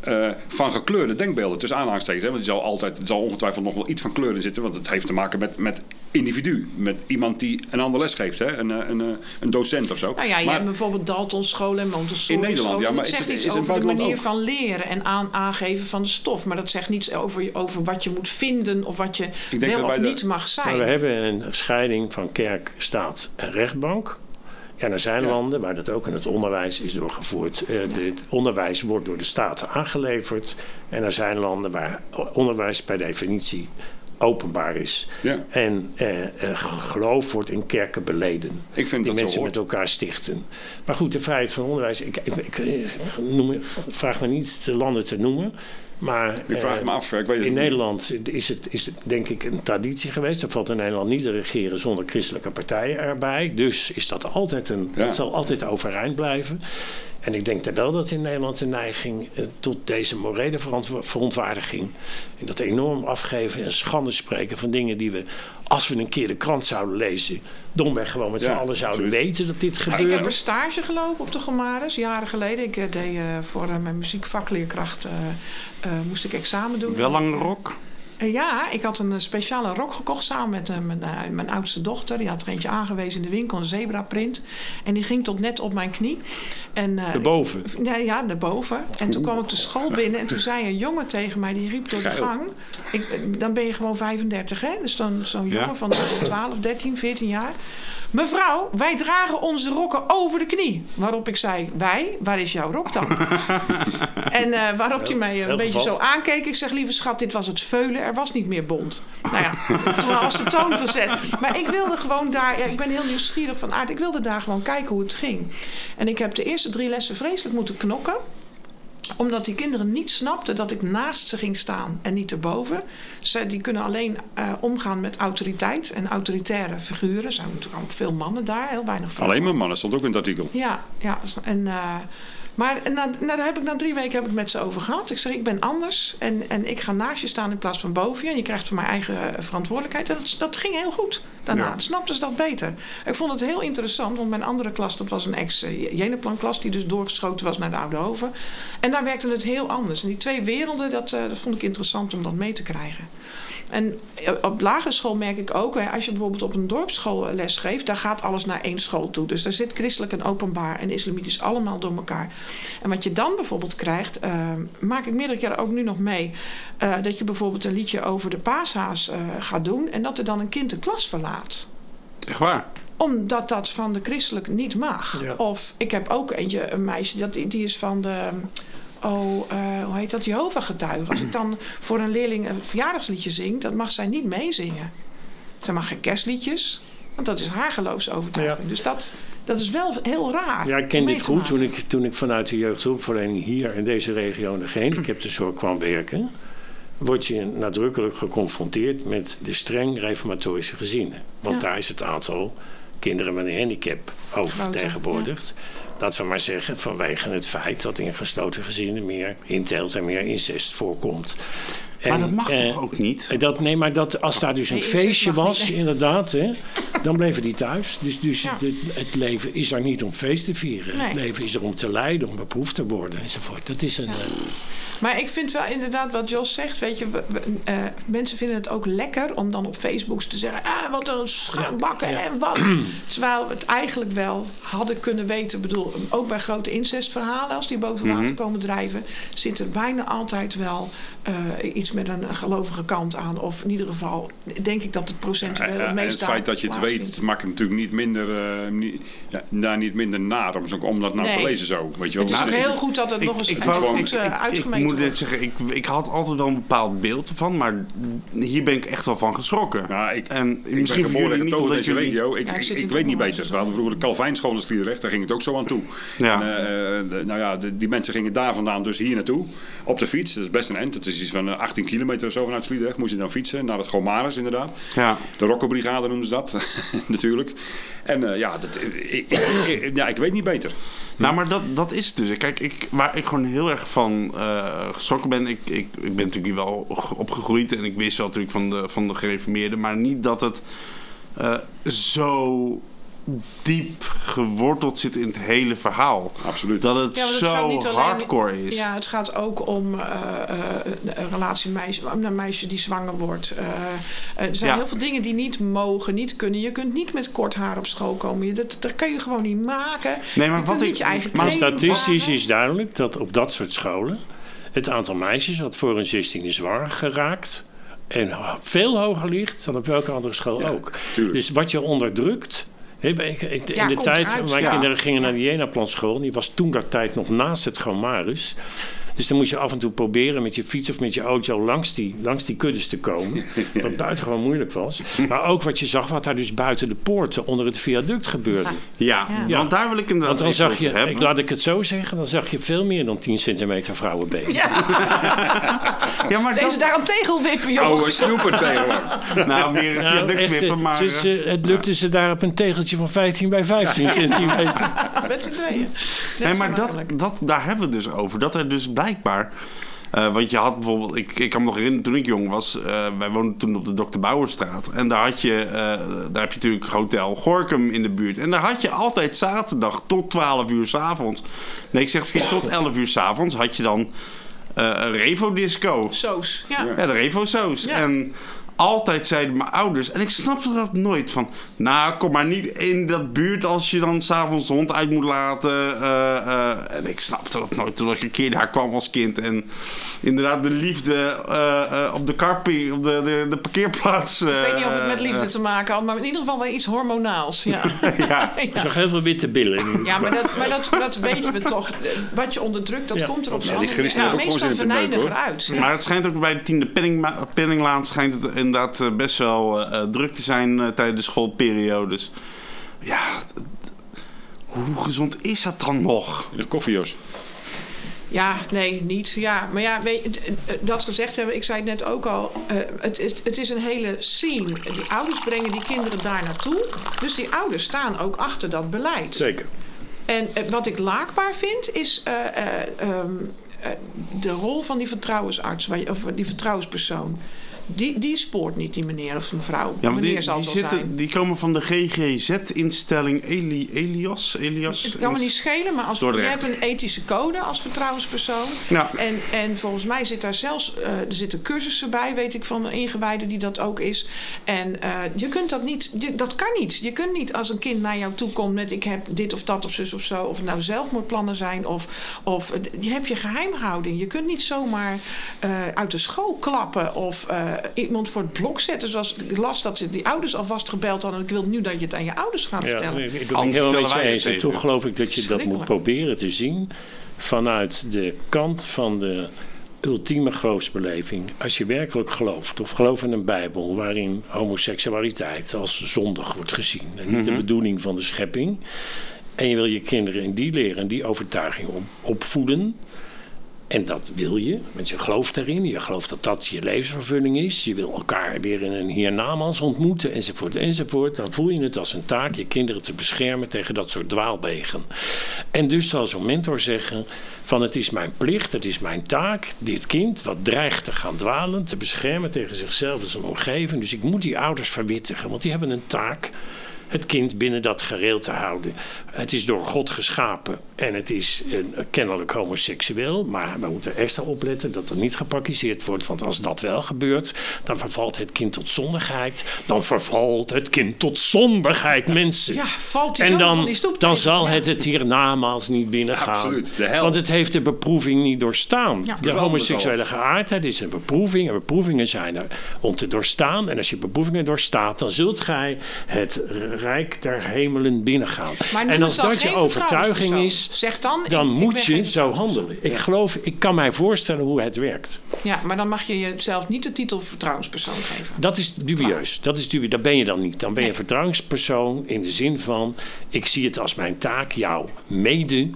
eh, van gekleurde denkbeelden. Tussen aanhalingstekens. Hè? Want er zal, altijd, er zal ongetwijfeld nog wel iets van kleur in zitten. Want het heeft te maken met, met individu. Met iemand die een ander les geeft. Hè? Een, eh, een, eh, een docent of zo. Nou ja, je Maar- hebt bijvoorbeeld Dalton scholen en Montessori In Nederland, ja, maar dat is zegt het- iets over de manier ook? van leren en aan, aangeven van de stof. Maar dat zegt niets over, over wat je moet vinden of wat je wel of de- niet mag zijn. Maar we hebben een scheiding van kerk, staat en rechtbank. En er zijn landen waar dat ook in het onderwijs is doorgevoerd. Eh, het onderwijs wordt door de staten aangeleverd. En er zijn landen waar onderwijs per definitie openbaar is. Ja. En eh, eh, geloof wordt in kerken beleden. Ik vind die dat mensen met elkaar stichten. Maar goed, de vrijheid van onderwijs. Ik, ik, ik, eh, noem, vraag me niet de landen te noemen. Maar, Ik vraag eh, me af, ik weet in niet. Nederland is het, is het denk ik een traditie geweest. Er valt in Nederland niet te regeren zonder christelijke partijen erbij. Dus is dat altijd een, Ja. dat zal altijd overeind blijven. En ik denk dat wel dat in Nederland de neiging eh, tot deze morele verontwaardiging. En dat enorm afgeven en schande spreken van dingen die we, als we een keer de krant zouden lezen, domweg gewoon met z'n Ja, allen zouden absoluut. weten dat dit Ik heb een stage gelopen op de Gomares, jaren geleden. Ik eh, deed eh, voor mijn muziekvakleerkracht, eh, eh, moest ik examen doen. Wel lange rok. Eh, Ja, ik had een eh, speciale rok gekocht samen met eh, mijn, mijn oudste dochter. Die had er eentje aangewezen in de winkel, een zebra print. En die ging tot net op mijn knie. En, eh, Erboven? Ja, ja, daarboven. En toen kwam ik de school binnen en toen zei een jongen tegen mij, die riep door de gang. Ik, dan ben je gewoon 35, hè? Dus dan zo'n jongen Ja. van 12, 13, 14 jaar. Mevrouw, wij dragen onze rokken over de knie. Waarop ik zei, wij? Waar is jouw rok dan? en eh, waarop hij mij een heel beetje zo aankeek. Ik zeg, lieve schat, dit was het veulen. Er was niet meer bont. Nou ja, toen was de toon gezet. Maar ik wilde gewoon daar... Ja, ik ben heel nieuwsgierig van aard. Ik wilde daar gewoon kijken hoe het ging. En ik heb de eerste drie lessen vreselijk moeten knokken omdat die kinderen niet snapten dat ik naast ze ging staan en niet erboven. Ze die kunnen alleen eh, omgaan met autoriteit en autoritaire figuren. Er zijn natuurlijk ook veel mannen daar, heel weinig vrouwen. Alleen maar mannen stond ook in het artikel. Ja, ja. En, eh, maar na, na, daar heb ik, na drie weken heb ik met ze over gehad. Ik zeg, ik ben anders en, en ik ga naast je staan in plaats van boven je. En je krijgt van mijn eigen eh, verantwoordelijkheid. En dat, dat ging heel goed daarna. Ja. Dan snapten ze dat beter. Ik vond het heel interessant, want mijn andere klas... dat was een ex-Jeneplan-klas die dus doorgeschoten was naar de Oude Hoven. En daar werkte het heel anders. En die twee werelden, dat, eh, dat vond ik interessant om dat mee te krijgen. En op lagere school merk ik ook, hè, als je bijvoorbeeld op een dorpsschool les geeft, daar gaat alles naar één school toe. Dus daar zit christelijk en openbaar en islamitisch allemaal door elkaar. En wat je dan bijvoorbeeld krijgt, eh, maak ik meerdere keren ook nu nog mee, eh, dat je bijvoorbeeld een liedje over de paashaas eh, gaat doen en dat er dan een kind de klas verlaat Echt waar. omdat dat van de christelijk niet mag. Ja. Of ik heb ook eentje, een meisje, dat, die is van de. Oh, eh, hoe heet dat? Jehovah-getuigen. Als ik dan voor een leerling een verjaardagsliedje zing, dan mag zij niet meezingen. Zij mag geen kerstliedjes, want dat is haar geloofsovertuiging. Ja. Dus dat, dat is wel heel raar. Ja, ik ken dit goed. Toen ik, toen ik vanuit de jeugdhulpverlening hier in deze regio in de gehandicaptenzorg kwam werken, word je nadrukkelijk geconfronteerd met de streng reformatorische gezinnen. Want Ja. daar is het aantal kinderen met een handicap oververtegenwoordigd. Dat we maar zeggen, vanwege het feit dat in gesloten gezinnen meer inteelt en meer incest voorkomt. Maar dat mag eh, toch ook niet? dat, nee, maar dat, als daar dus een Nee, feestje was, niet, inderdaad, hè, dan bleven die thuis. Dus, dus Ja. het, het leven is er niet om feest te vieren. Het leven is er om te lijden, om beproefd te worden enzovoort. Dat is een. eh, Maar ik vind wel inderdaad wat Jos zegt. Weet je, we- we- eh, mensen vinden het ook lekker om dan op Facebook te zeggen: ah, wat een schaambakken Ja, ja. en wat. Terwijl we het eigenlijk wel hadden kunnen weten. Ik bedoel, ook bij grote incestverhalen, als die boven water Mhm. komen drijven, zit er bijna altijd wel eh, iets met een gelovige kant aan. Of in ieder geval denk ik dat het procentueel Ja, het en meest het feit dat je het weet, maakt het natuurlijk niet minder, eh, niet, ja, daar niet minder naar om, zo- om dat nou te lezen zo. Weet je wel. Het is Dus ook het- heel goed dat het nog eens ik, wou- eh, ik, ik, moet dit zeggen, ik, ik had altijd wel een bepaald beeld ervan, maar hier ben ik echt wel van geschrokken. Nou, ik, en ik ben misschien voor geboren en getogen in deze jullie... regio. Ik, Ja, ik weet niet beter. We hadden vroeger de Calvijnschool in Sliedrecht. Daar ging het ook zo aan toe. Ja. En, eh, eh, de- nou ja, de- die mensen gingen daar vandaan dus hier naartoe. Op de fiets. Dat is best een end. Het is iets van eh, 18 kilometer of zo vanuit Sliedrecht. Moest je dan fietsen naar het Gomaris inderdaad. Ja. De Rokkenbrigade noemen ze dat. natuurlijk. En eh, ja, dat, ik, ik, ja, ik weet niet beter. Nou, maar dat, dat is het dus. Kijk, ik, waar ik gewoon heel erg van eh, geschrokken ben... Ik, ik, ik ben natuurlijk wel opgegroeid... en ik wist wel natuurlijk van de, van de gereformeerden... maar niet dat het eh, zo diep geworteld zit in het hele verhaal. Absoluut. Dat het Ja, zo niet alleen- hardcore is. Ja, het gaat ook om eh, eh, een relatie meisje, om een meisje die zwanger wordt. Eh, er zijn Ja. heel veel dingen die niet mogen, niet kunnen. Je kunt niet met kort haar op school komen. Je, dat, dat kan je gewoon niet maken. Nee, maar je wat kunt ik- niet je maar statistisch is duidelijk dat op dat soort scholen het aantal meisjes dat voor hun 16e zwanger geraakt en veel hoger ligt dan op welke andere school ook. tuurlijk. Dus wat je onderdrukt. Hè, ik- ik- In Ja, de tijd, eruit. mijn Ja. kinderen gingen naar de Jena-planschool. Die was toen dat tijd nog naast het Gomarus. Dus dan moest je af en toe proberen met je fiets of met je auto langs die, langs die kuddes te komen. Wat buitengewoon moeilijk was. Maar ook wat je zag, wat daar dus buiten de poorten onder het viaduct gebeurde. Ja, Ja. want daar wil ik inderdaad Want dan zag je, hebben. laat ik het zo zeggen, dan zag je veel meer dan 10 centimeter vrouwenbeen. Ja, maar Deze dat, daar een tegel jongens. Oude snoepert ben je gewoon. nou, meer Nou, viaduct echt, wippen, eh, maar... ze- ze- het lukte ze daar op een tegeltje van 15 bij 15 centimeter. met z'n tweeën. Nee, maar dat, dat, daar hebben we het dus over. Dat er dus blijkbaar... eh, want je had bijvoorbeeld... Ik, ik kan me nog herinneren, toen ik jong was... eh, wij woonden toen op de Dr. Bouwerstraat. En daar had je... eh, daar heb je natuurlijk Hotel Gorkum in de buurt. En daar had je altijd zaterdag tot 12 uur s'avonds... Nee, ik zeg verkeerd, tot 11 uur s'avonds had je dan... een Revo-disco. Soos, ja. Ja, de Revo-soos. Ja. En altijd zeiden mijn ouders... En ik snapte dat nooit. Van, nou, kom maar niet in dat buurt als je dan s'avonds de hond uit moet laten. eh, eh. en ik snapte dat nooit toen ik een keer daar kwam als kind. En inderdaad de liefde eh, eh, op de karpie, op de, de, de parkeerplaats... Ik weet niet of het met liefde te maken had, maar in ieder geval wel iets hormonaals. Ja, ja. Ik zag heel veel witte billen. ja maar, dat, maar dat, dat weten we toch. Wat je onderdrukt, dat Ja. komt er op Ja, die ook meestal beuken, uit. Ja. Maar het schijnt ook bij de tiende Penning, Penninglaan schijnt het inderdaad eh, best wel eh, eh, druk te zijn eh, tijdens de schoolperiodes. Ja, hoe gezond is dat dan nog? De koffios. Ja, nee, niet. Ja, maar ja, weet, dat gezegd hebben, ik zei het net ook al. eh, het, is, het is een hele scene. Die ouders brengen die kinderen daar naartoe. Dus die ouders staan ook achter dat beleid. Zeker. En wat ik laakbaar vind, is eh, eh, ehm, eh, de rol van die vertrouwensarts, of die vertrouwenspersoon. Die, die spoort niet, die meneer of mevrouw. Ja, maar meneer die, zal die, wel zijn. zitten, die komen van de GGZ-instelling Eli, Elias. Elias Het kan me niet schelen, maar als, je hebt een ethische code als vertrouwenspersoon. Ja. En, en volgens mij zit daar zelfs eh, er zitten cursussen bij, weet ik van ingewijden die dat ook is. En eh, je kunt dat niet, je- dat kan niet. Je kunt niet als een kind naar jou toe komt met ik heb dit of dat of zus of zo. Of het nou zelfmoordplannen zijn of, of je hebt je geheimhouding. Je kunt niet zomaar eh, uit de school klappen of eh, iemand voor het blok zetten. Zoals ik las dat ze die ouders alvast gebeld hadden. Ik wil nu dat je het aan je ouders gaat vertellen. ik ik ben het helemaal met je eens. En toch geloof ik dat je dat moet proberen te zien vanuit de kant van de ultieme geloofsbeleving. Als je werkelijk gelooft of gelooft in een Bijbel waarin homoseksualiteit als zondig wordt gezien en niet de bedoeling van de schepping. En je wil je kinderen in die leren en die overtuiging op, opvoeden. En dat wil je, want je gelooft erin. Je gelooft dat dat je levensvervulling is. Je wil elkaar weer in een hiernamaals ontmoeten, enzovoort, enzovoort. Dan voel je het als een taak je kinderen te beschermen tegen dat soort dwaalwegen. En dus zal zo'n mentor zeggen van het is mijn plicht, het is mijn taak... dit kind wat dreigt te gaan dwalen, te beschermen tegen zichzelf en zijn omgeving. Dus ik moet die ouders verwittigen, want die hebben een taak het kind binnen dat gereel te houden. Het is door God geschapen en het is eh, kennelijk homoseksueel. Maar we moeten extra opletten dat er niet gepraktiseerd wordt. Want als dat wel gebeurt, dan vervalt het kind tot zondigheid. Dan vervalt het kind tot zondigheid, mensen. Ja, valt hij en zo dan, van die stoep dan zal het het hiernamaals niet binnengaan. Absoluut, de hel. Want het heeft de beproeving niet doorstaan. Ja. de homoseksuele geaardheid is een beproeving. En beproevingen zijn er om te doorstaan. En als je beproevingen doorstaat, dan zult gij het rijk der hemelen binnengaan. En als dat je overtuiging is, Zeg dan, dan ik- moet je zo handelen. Ik geloof, ik kan mij voorstellen hoe het werkt. Ja, maar dan mag je jezelf niet de titel vertrouwenspersoon geven. Dat is dubieus. Dat is dubieus. Dat ben je dan niet. Dan ben je vertrouwenspersoon in de zin van: ik zie het als mijn taak jou mede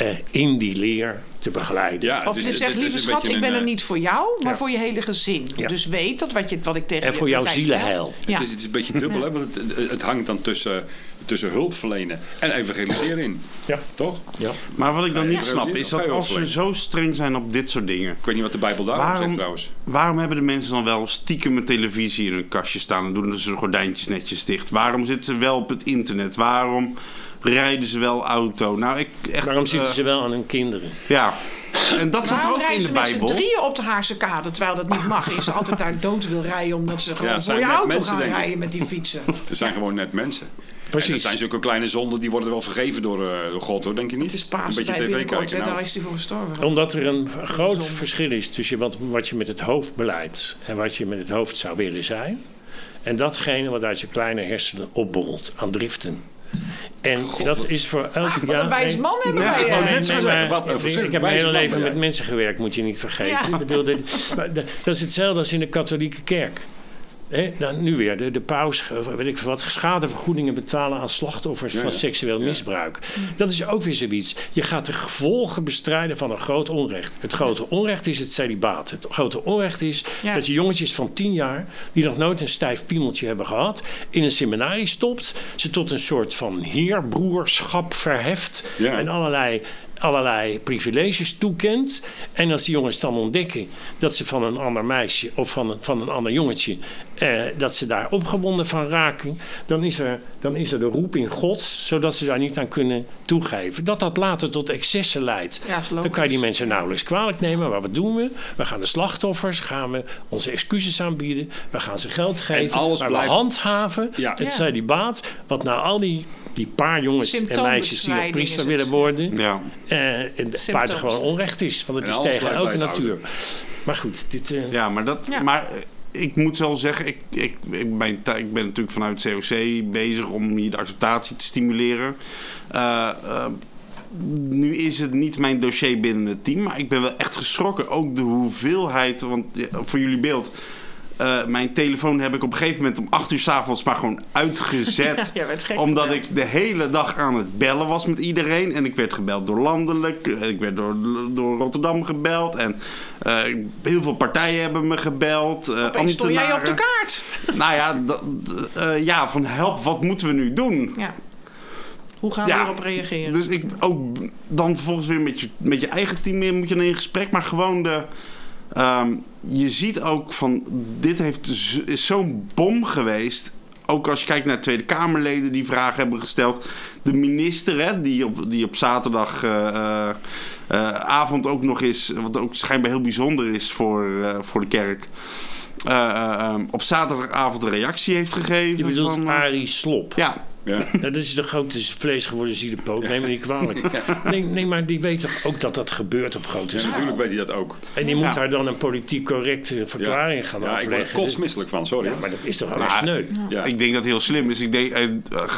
eh, in die leer te begeleiden. Ja, Of het je zegt, lieve schat, ik ben een, er eh, niet voor jou, maar Ja. voor je hele gezin. Ja. Dus weet dat wat, je, wat ik tegen En je voor jouw zielenheil. Het, is, het is een beetje dubbel, hè? Want het, het, hangt dan tussen, tussen hulp verlenen en evangeliseren in. Ja. Toch? Ja. Maar wat ik dan Ja, niet ja. snap is dat je als we zo streng zijn op dit soort dingen... Ik weet niet wat de Bijbel daarover zegt trouwens. waarom hebben de mensen dan wel stiekem een televisie in hun kastje staan en doen ze de gordijntjes netjes dicht? Waarom zitten ze wel op het internet? Waarom rijden ze wel auto? Nou, ik echt. Waarom zitten eh, ze wel aan hun kinderen? Ja. En dat staat Waarom ook in de ze met z'n Bijbel. drieën op de Haarse kade, terwijl dat niet mag? En ze altijd daar dood wil rijden, omdat ze gewoon het voor je auto mensen, gaan rijden met die fietsen. Er zijn gewoon net mensen. Precies. En dat zijn zulke kleine zonden, die worden wel vergeven door, eh, door God, hoor. Denk je niet? Het is een Pasen beetje tv kijken. Nou. daar is hij voor gestorven. Omdat er een groot Zonde. verschil is tussen wat, wat je met het hoofd beleidt en wat je met het hoofd zou willen zijn. En datgene wat uit je kleine hersenen opborrelt aan driften. En dat is voor elke Wat een wijs man hebben Ja, wij. ik eh. wou net zo zeggen, maar wat een ik- heb mijn hele leven met mensen gewerkt, moet je niet vergeten. Ja. Ik bedoel, dit, maar dat dat is hetzelfde als in de katholieke kerk. Hè, dan nu weer de, de paus, eh, weet ik wat, schadevergoedingen betalen aan slachtoffers van ja. seksueel misbruik. Dat is ook weer zoiets. Je gaat de gevolgen bestrijden van een groot onrecht. Het grote onrecht is het celibaat. Het grote onrecht is Ja. dat je jongetjes van tien jaar, die nog nooit een stijf piemeltje hebben gehad, in een seminarie stopt, ze tot een soort van heerbroerschap verheft Ja. en allerlei allerlei privileges toekent. En als die jongens dan ontdekken dat ze van een ander meisje of van een, van een ander jongetje, eh, dat ze daar opgewonden van raken, dan is, er, dan is er de roeping gods, zodat ze daar niet aan kunnen toegeven. Dat dat later tot excessen leidt. Ja, dan kan je die mensen nauwelijks kwalijk nemen. Maar wat doen we? We gaan de slachtoffers, gaan we onze excuses aanbieden. We gaan ze geld geven. alles maar blijft- we handhaven Ja. het Ja. celibaat. Wat nou al die, die paar jongens en meisjes die Symptoombestrijding priester willen worden Ja. eh, en buitengewoon onrecht is. Want het En is tegen elke natuur. Maar goed, dit... eh, Ja, maar, dat, Ja. maar eh, ik moet wel zeggen, ik, ik, ik, ben, ik ben natuurlijk vanuit COC bezig om hier de acceptatie te stimuleren. Nu is het niet mijn dossier binnen het team, maar ik ben wel echt geschrokken. Ook de hoeveelheid, want ja, voor jullie beeld. Eh, mijn telefoon heb ik op een gegeven moment om 8 uur s'avonds maar gewoon uitgezet. Ja, gek omdat ik de hele dag aan het bellen was met iedereen. En ik werd gebeld door landelijk. eh, Ik werd door, door Rotterdam gebeld. En eh, heel veel partijen hebben me gebeld. Opeens stond jij op de kaart. Nou ja, ja, van help, wat moeten we nu doen? Ja. Hoe gaan Ja. we erop reageren? Dus ik ook dan vervolgens weer met je, met je eigen team weer moet je in gesprek. Maar gewoon de. ehm, je ziet ook van. Dit heeft, is zo'n bom geweest. Ook als je kijkt naar Tweede Kamerleden die vragen hebben gesteld. De minister, hè, die, op, die op zaterdagavond avond ook nog is. Wat ook schijnbaar heel bijzonder is voor, eh, voor de kerk. eh, eh, op zaterdagavond een reactie heeft gegeven. je bedoelt van, eh, Arie Slop. ja, Ja. Dat is de grote vlees geworden zielenpoot. Neem me niet kwalijk. Nee, nee, maar die weet toch ook dat dat gebeurt op grote Dus schaal. natuurlijk weet hij dat ook. En die moet Ja. daar dan een politiek correcte verklaring gaan ja, ik word er afleggen. kotsmisselijk van, sorry. Ja, maar dat is toch wel sneu. Ja. Ik denk dat het heel slim is. Ik denk, eh,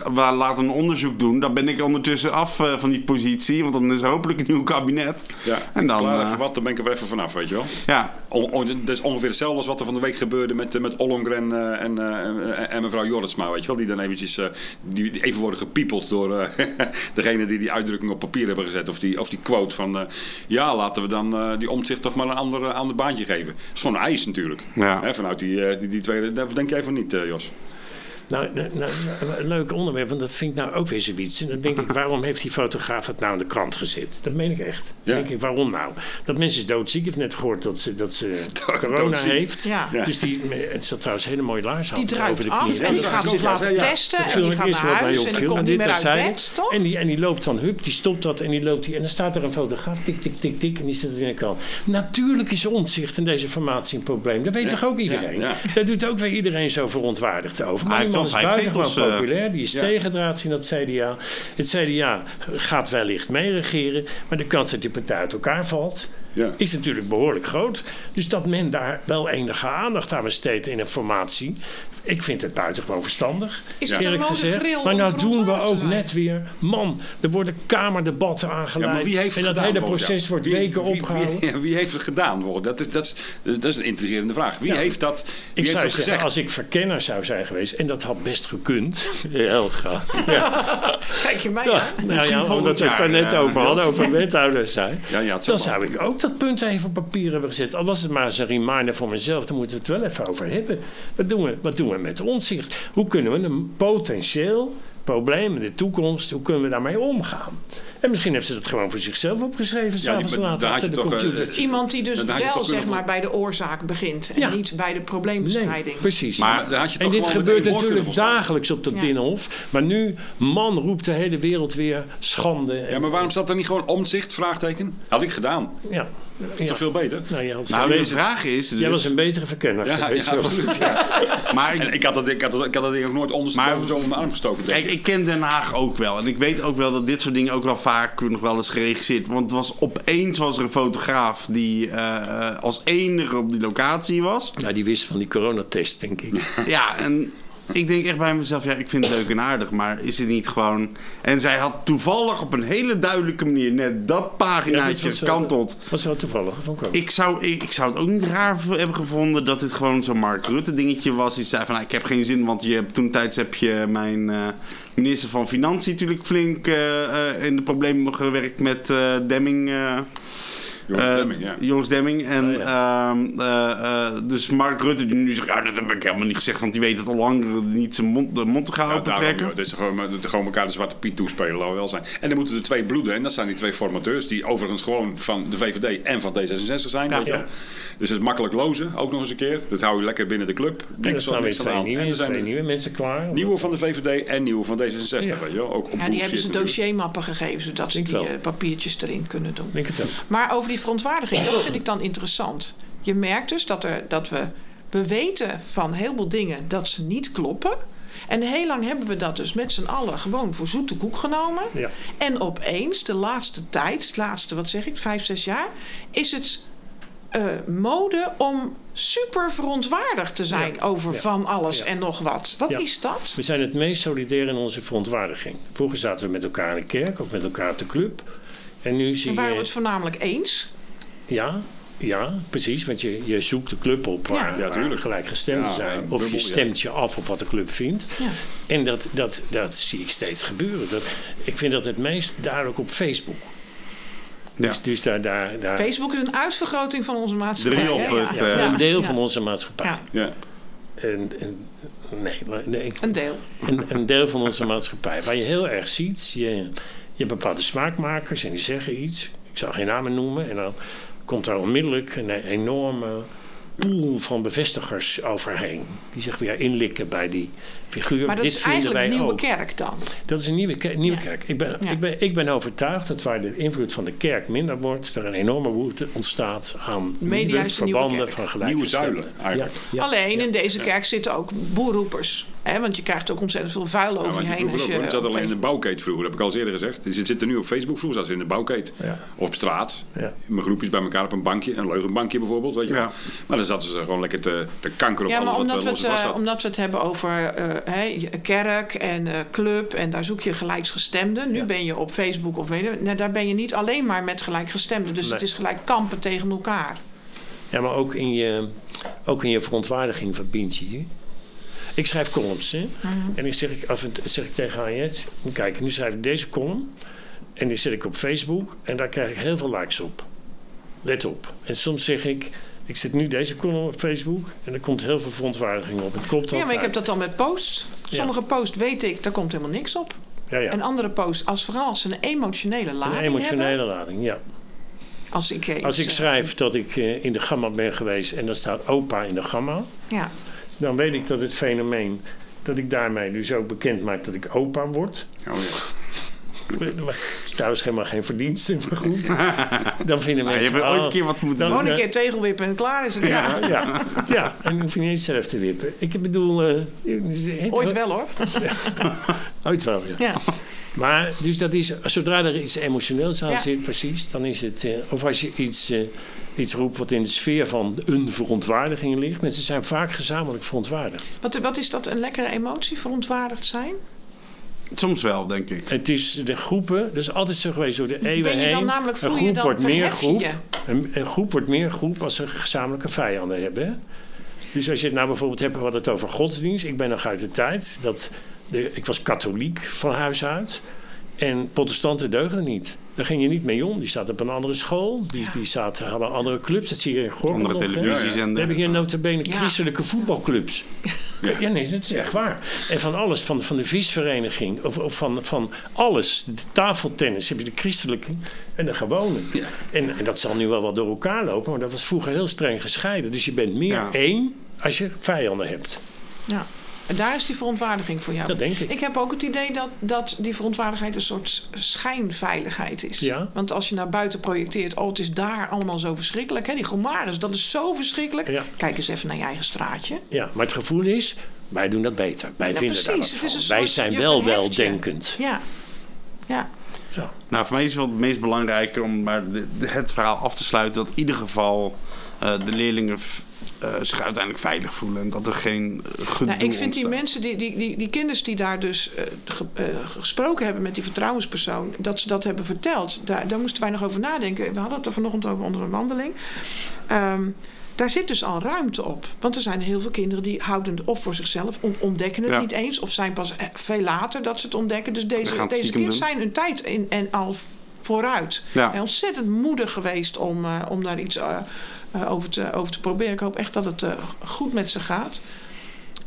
we laten een onderzoek doen. Dan ben ik ondertussen af eh, van die positie. Want dan is er hopelijk een nieuw kabinet. Ja, En dan, Verklaar eh, even wat, dan ben ik er weer even vanaf, weet je wel. Ja, on- dat is ongeveer hetzelfde als wat er van de week gebeurde met, eh, met Ollongren eh, en, eh, en, en mevrouw Jorritsma, weet je wel. Die dan eventjes, eh, die, even worden gepiepeld door eh, degene die die uitdrukking op papier hebben gezet. Of die, of die quote van, eh, ja, laten we dan eh, die omzicht toch maar een ander, ander baantje geven. Dat is gewoon een eis natuurlijk. Ja. Hè, vanuit die, die, die tweede, daar denk jij van niet, Jos. Nou, nou, nou, een leuk onderwerp, want dat vind ik nou ook weer zoiets. En dan denk ik, waarom heeft die fotograaf het nou in de krant gezet? Dat meen ik echt. Dan Ja. denk ik, waarom nou? Dat mensen is doodziek. Ik heb net gehoord dat ze, dat ze corona Doodziek. heeft. Ja. Dus die, het zat trouwens hele mooie laars Die druipt over de af knieën. en die Ja, gaat is- laten testen. En die gaat naar huis en die komt niet meer uit bed, toch? En die, en die loopt dan, hup, die stopt dat en die loopt die. En dan staat er een fotograaf, tik, tik, tik, tik. En die zit in de kant. Natuurlijk is omzicht in deze formatie een probleem. Dat weet toch ook iedereen? ja. Daar doet ook weer iedereen zo verontwaardigd over. Maar Hij die man is buitengewoon eh, populair. Die is ja. tegendraads in dat CDA. Het CDA gaat wellicht meeregeren. Maar de kans dat die partij uit elkaar valt... Ja. is natuurlijk behoorlijk groot. Dus dat men daar wel enige aandacht aan besteedt in een formatie... ik vind het buitengewoon verstandig, Is het eerlijk een rode gezegd. Maar nou doen we ook net weer... man, er worden kamerdebatten aangeleid... Ja, maar wie heeft en dat gedaan, hele proces wordt Wie- weken wie- opgehouden. Wie, wie heeft het gedaan? Volgens- Dat is, dat, is, dat is een intrigerende vraag. Wie Ja. heeft dat, wie Ik heeft zou dat zeggen, gezegd? als ik verkenner zou zijn geweest... en dat had best gekund... Helga. Kijk je mij Ja, nou ja, omdat we het jaar, er net over hadden, over wethouders zijn. Ja, ja, dan zou zou ik ook dat punt even op papier hebben gezet. Al was het maar eens een reminder voor mezelf, dan moeten we het wel even over hebben. Wat doen we, wat doen we met onzicht? Hoe kunnen we een potentieel probleem in de toekomst, hoe kunnen we daarmee omgaan? En misschien heeft ze dat gewoon voor zichzelf opgeschreven, s'avonds had achter je de toch, eh, computer. Iemand die dus wel zeg maar bij de oorzaak begint en Ja. niet bij de Nee, probleembestrijding. precies. Maar daar had je en toch dit gebeurt natuurlijk dagelijks op dat Ja. Binnenhof. Maar nu, man, roept de hele wereld weer schande. Ja, maar waarom staat er niet gewoon omzicht? Vraagteken. Had ik gedaan. ja. Ja. Toch veel beter? Nou, had nou de vraag is... Jij dus- was een betere verkenner. Ja, ja absoluut. Ja. maar ik, En ik had, dat, ik, had dat, ik had dat ding ook nooit ondersteboven Maar- zo onder mijn arm gestoken. Kijk, ik. ik ken Den Haag ook wel. En ik weet ook wel dat dit soort dingen ook wel vaak nog wel eens geregisseerd. Want het was opeens was er een fotograaf die eh, eh, als enige op die locatie was. Nou, die wist van die coronatest, denk ik. Ja, en ik denk echt bij mezelf, ja, ik vind het leuk en aardig, maar is het niet gewoon... En zij had toevallig op een hele duidelijke manier net dat Ja, paginaatje was wel- gekanteld. was wel toevallig, ik ook. Ik zou, ik, ik zou het ook niet raar hebben gevonden dat dit gewoon zo'n Mark Rutte dingetje was. Die zei van, nou, ik heb geen zin, want je hebt, toen tijds heb je mijn eh, minister van Financiën natuurlijk flink eh, eh, in de problemen gewerkt met eh, Demming. Eh, Joris eh, Demming, ja. Joris Demming. En, Oh, ehm, eh, eh, dus Mark Rutte die nu zegt, ja, dat heb ik helemaal niet gezegd, want die weet het al lang niet zijn mond, de mond te gaan Ja, trekken. Het is gewoon, het is gewoon elkaar de zwarte piet toespelen, laten we wel zijn. En dan moeten er twee bloeden, en dat zijn die twee formateurs, die overigens gewoon van de VVD en van D66 zijn. Ja. weet je wel. Ja. Dus het is makkelijk lozen, ook nog eens een keer. Dat hou je lekker binnen de club. En er staan van weer twee. En nieuwe, er zijn twee er nieuwe mensen klaar. nieuwe van de VVD en nieuwe van D66, Ja. weet je wel. Ook op Ja, die hebben ze dossiermappen gegeven, zodat ze Denk die wel. papiertjes erin kunnen doen. Ik denk het ook. Maar over die verontwaardiging, dat vind ik dan interessant. Je merkt dus dat, er, dat we, we weten van heel veel dingen dat ze niet kloppen. En heel lang hebben we dat dus met z'n allen gewoon voor zoete koek genomen. Ja. En opeens, de laatste tijd, de laatste, wat zeg ik, vijf, zes jaar, is het eh, mode om super verontwaardigd te zijn Ja. over Ja. van alles Ja. en nog wat. Wat is dat? We zijn het meest solidair in onze verontwaardiging. Vroeger zaten we met elkaar in de kerk of met elkaar op de club. En nu zie En waren we je... het voornamelijk eens? Ja, ja, precies. Want je, je zoekt de club op waar, Ja. Ja, waar tuurlijk. gelijkgestemden Ja, zijn. Of bubbel, je ja. stemt je af op wat de club vindt. Ja. En dat, dat, dat zie ik steeds gebeuren. Dat, ik vind dat het meest duidelijk op Facebook. Ja. Dus, dus daar, daar, daar Facebook is een uitvergroting van onze maatschappij. Drie op het, Ja. Ja. een deel Ja. van onze maatschappij. Ja, Ja. En, en, nee, maar nee, een deel. een, een deel van onze maatschappij. Waar je heel erg ziet, je, je hebt bepaalde smaakmakers en die zeggen iets. Ik zal geen namen noemen. En dan komt daar onmiddellijk een enorme pool van bevestigers overheen. Die zich weer inlikken bij die figuur. Maar dat Dit is vinden eigenlijk een nieuwe ook. kerk dan. Dat is een nieuwe, ke- nieuwe Ja. kerk. Ik ben, Ja. ik, ben, ik ben overtuigd dat waar de invloed van de kerk minder wordt... er een enorme woede ontstaat aan Media nieuwe verbanden van gelijke Nieuwe zuilen, eigenlijk. Ja, ja, Alleen ja. in deze kerk zitten ook boerroepers. Hè? Want je krijgt ook ontzettend veel vuil over je heen. Als je zat alleen in de bouwkeet vroeger, dat heb ik al eens eerder gezegd. Die zitten nu op Facebook, vroeger zaten ze in de bouwkeet. Of op straat. Ja. Mijn groepjes bij elkaar op een bankje, een leugenbankje bijvoorbeeld. Weet je. Maar dan zaten ze gewoon lekker te, te kanker op Ja, maar alles omdat wat we, het, los was eh, omdat we het hebben over kerk en eh, club en daar zoek je gelijksgestemden. Nu Ja. ben je op Facebook of weet je, nou, daar ben je niet alleen maar met gelijkgestemden. Dus Nee. het is gelijk kampen tegen elkaar. Ja, maar ook in je, ook in je verontwaardiging verbind je je. Ik schrijf columns, hè. En dan zeg ik, af en zeg ik tegen Harriet... Kijk, nu schrijf ik deze column. En die zet ik op Facebook. En daar krijg ik heel veel likes op. Let op. En soms zeg ik... Ik zet nu deze column op Facebook. En er komt heel veel verontwaardiging op. Het klopt Ja, maar ik heb dat dan met posts. Sommige posts weet ik, daar komt helemaal niks op. Ja, ja. En andere posts, als vooral als ze een emotionele lading Een emotionele hebben. lading, ja. Als ik, eh, Als ik eh, schrijf dat ik eh, in de gamma ben geweest... en dan staat opa in de gamma... Ja. dan weet ik dat het fenomeen... dat ik daarmee dus ook bekend maak dat ik opa word... Oh, ja. Trouwens helemaal geen verdiensten, maar goed. Dan vinden je mensen... hebt ooit ah, een keer wat moeten dan- doen. Gewoon een keer tegelwippen en klaar is het. Ja. Ja, ja, ja. En dan hoef je niet eens zelf te wippen. Ik bedoel... eh, Ooit wel hoor. Ooit wel, ja. Ja. Maar dus dat is... Zodra er iets emotioneels aan Ja. zit, precies, dan is het... eh, of als je iets, eh, iets roept wat in de sfeer van een verontwaardiging ligt. Mensen zijn vaak gezamenlijk verontwaardigd. Wat, wat is dat, een lekkere emotie, verontwaardigd zijn? Soms wel, denk ik. Het is de groepen, dat is altijd zo geweest door de eeuwen Ben je dan heen. namelijk, een voel je groep dan, wordt meer groep. Een, een groep wordt meer groep als ze gezamenlijke vijanden hebben. Dus als je het nou bijvoorbeeld hebt, we hadden het over godsdienst. Ik ben nog uit de tijd dat de, ik was katholiek van huis uit. En protestanten deugden niet. Daar ging je niet mee om. Die zaten op een andere school. Die, die zaten, hadden andere clubs. Dat zie je in Gorkum Andere televisiezender. We hebben hier notabene Ja. christelijke voetbalclubs. Ja, nee, dat is echt waar. En van alles, van, van de visvereniging, of, of van, van alles. De tafeltennis heb je de christelijke en de gewone. En, en dat zal nu wel wat door elkaar lopen, maar dat was vroeger heel streng gescheiden. Dus je bent meer Ja. één als je vijanden hebt. Ja. En daar is die verontwaardiging voor jou. Dat denk ik. Ik heb ook het idee dat, dat die verontwaardigheid een soort schijnveiligheid is. Ja. Want als je naar buiten projecteert, oh, het is daar allemaal zo verschrikkelijk. Hè? Die gomaris, dat is zo verschrikkelijk. Ja. Kijk eens even naar je eigen straatje. Ja, maar het gevoel is, wij doen dat beter. Wij Ja, vinden precies. wat Het is van. een Wij zijn wel weldenkend. Ja. Ja. Nou, voor mij is het wel het meest belangrijke om maar de- de- het verhaal af te sluiten. Dat in ieder geval eh, de leerlingen eh, zich uiteindelijk veilig voelen. En dat er geen eh, gedoe Nou, ik vind die mensen, die, die, die, die kinders die daar dus eh, ge- gesproken hebben met die vertrouwenspersoon, dat ze dat hebben verteld, daar, daar moesten wij nog over nadenken. We hadden het er vanochtend over onder een wandeling. Ehm, daar zit dus al ruimte op. Want er zijn heel veel kinderen die houden het of voor zichzelf, on- ontdekken het Ja. niet eens, of zijn pas veel later dat ze het ontdekken. Dus deze, deze kinderen zijn hun tijd in, en al vooruit. Ja. En ontzettend moedig geweest om, om daar iets over, te, over te proberen. Ik hoop echt dat het eh, goed met ze gaat.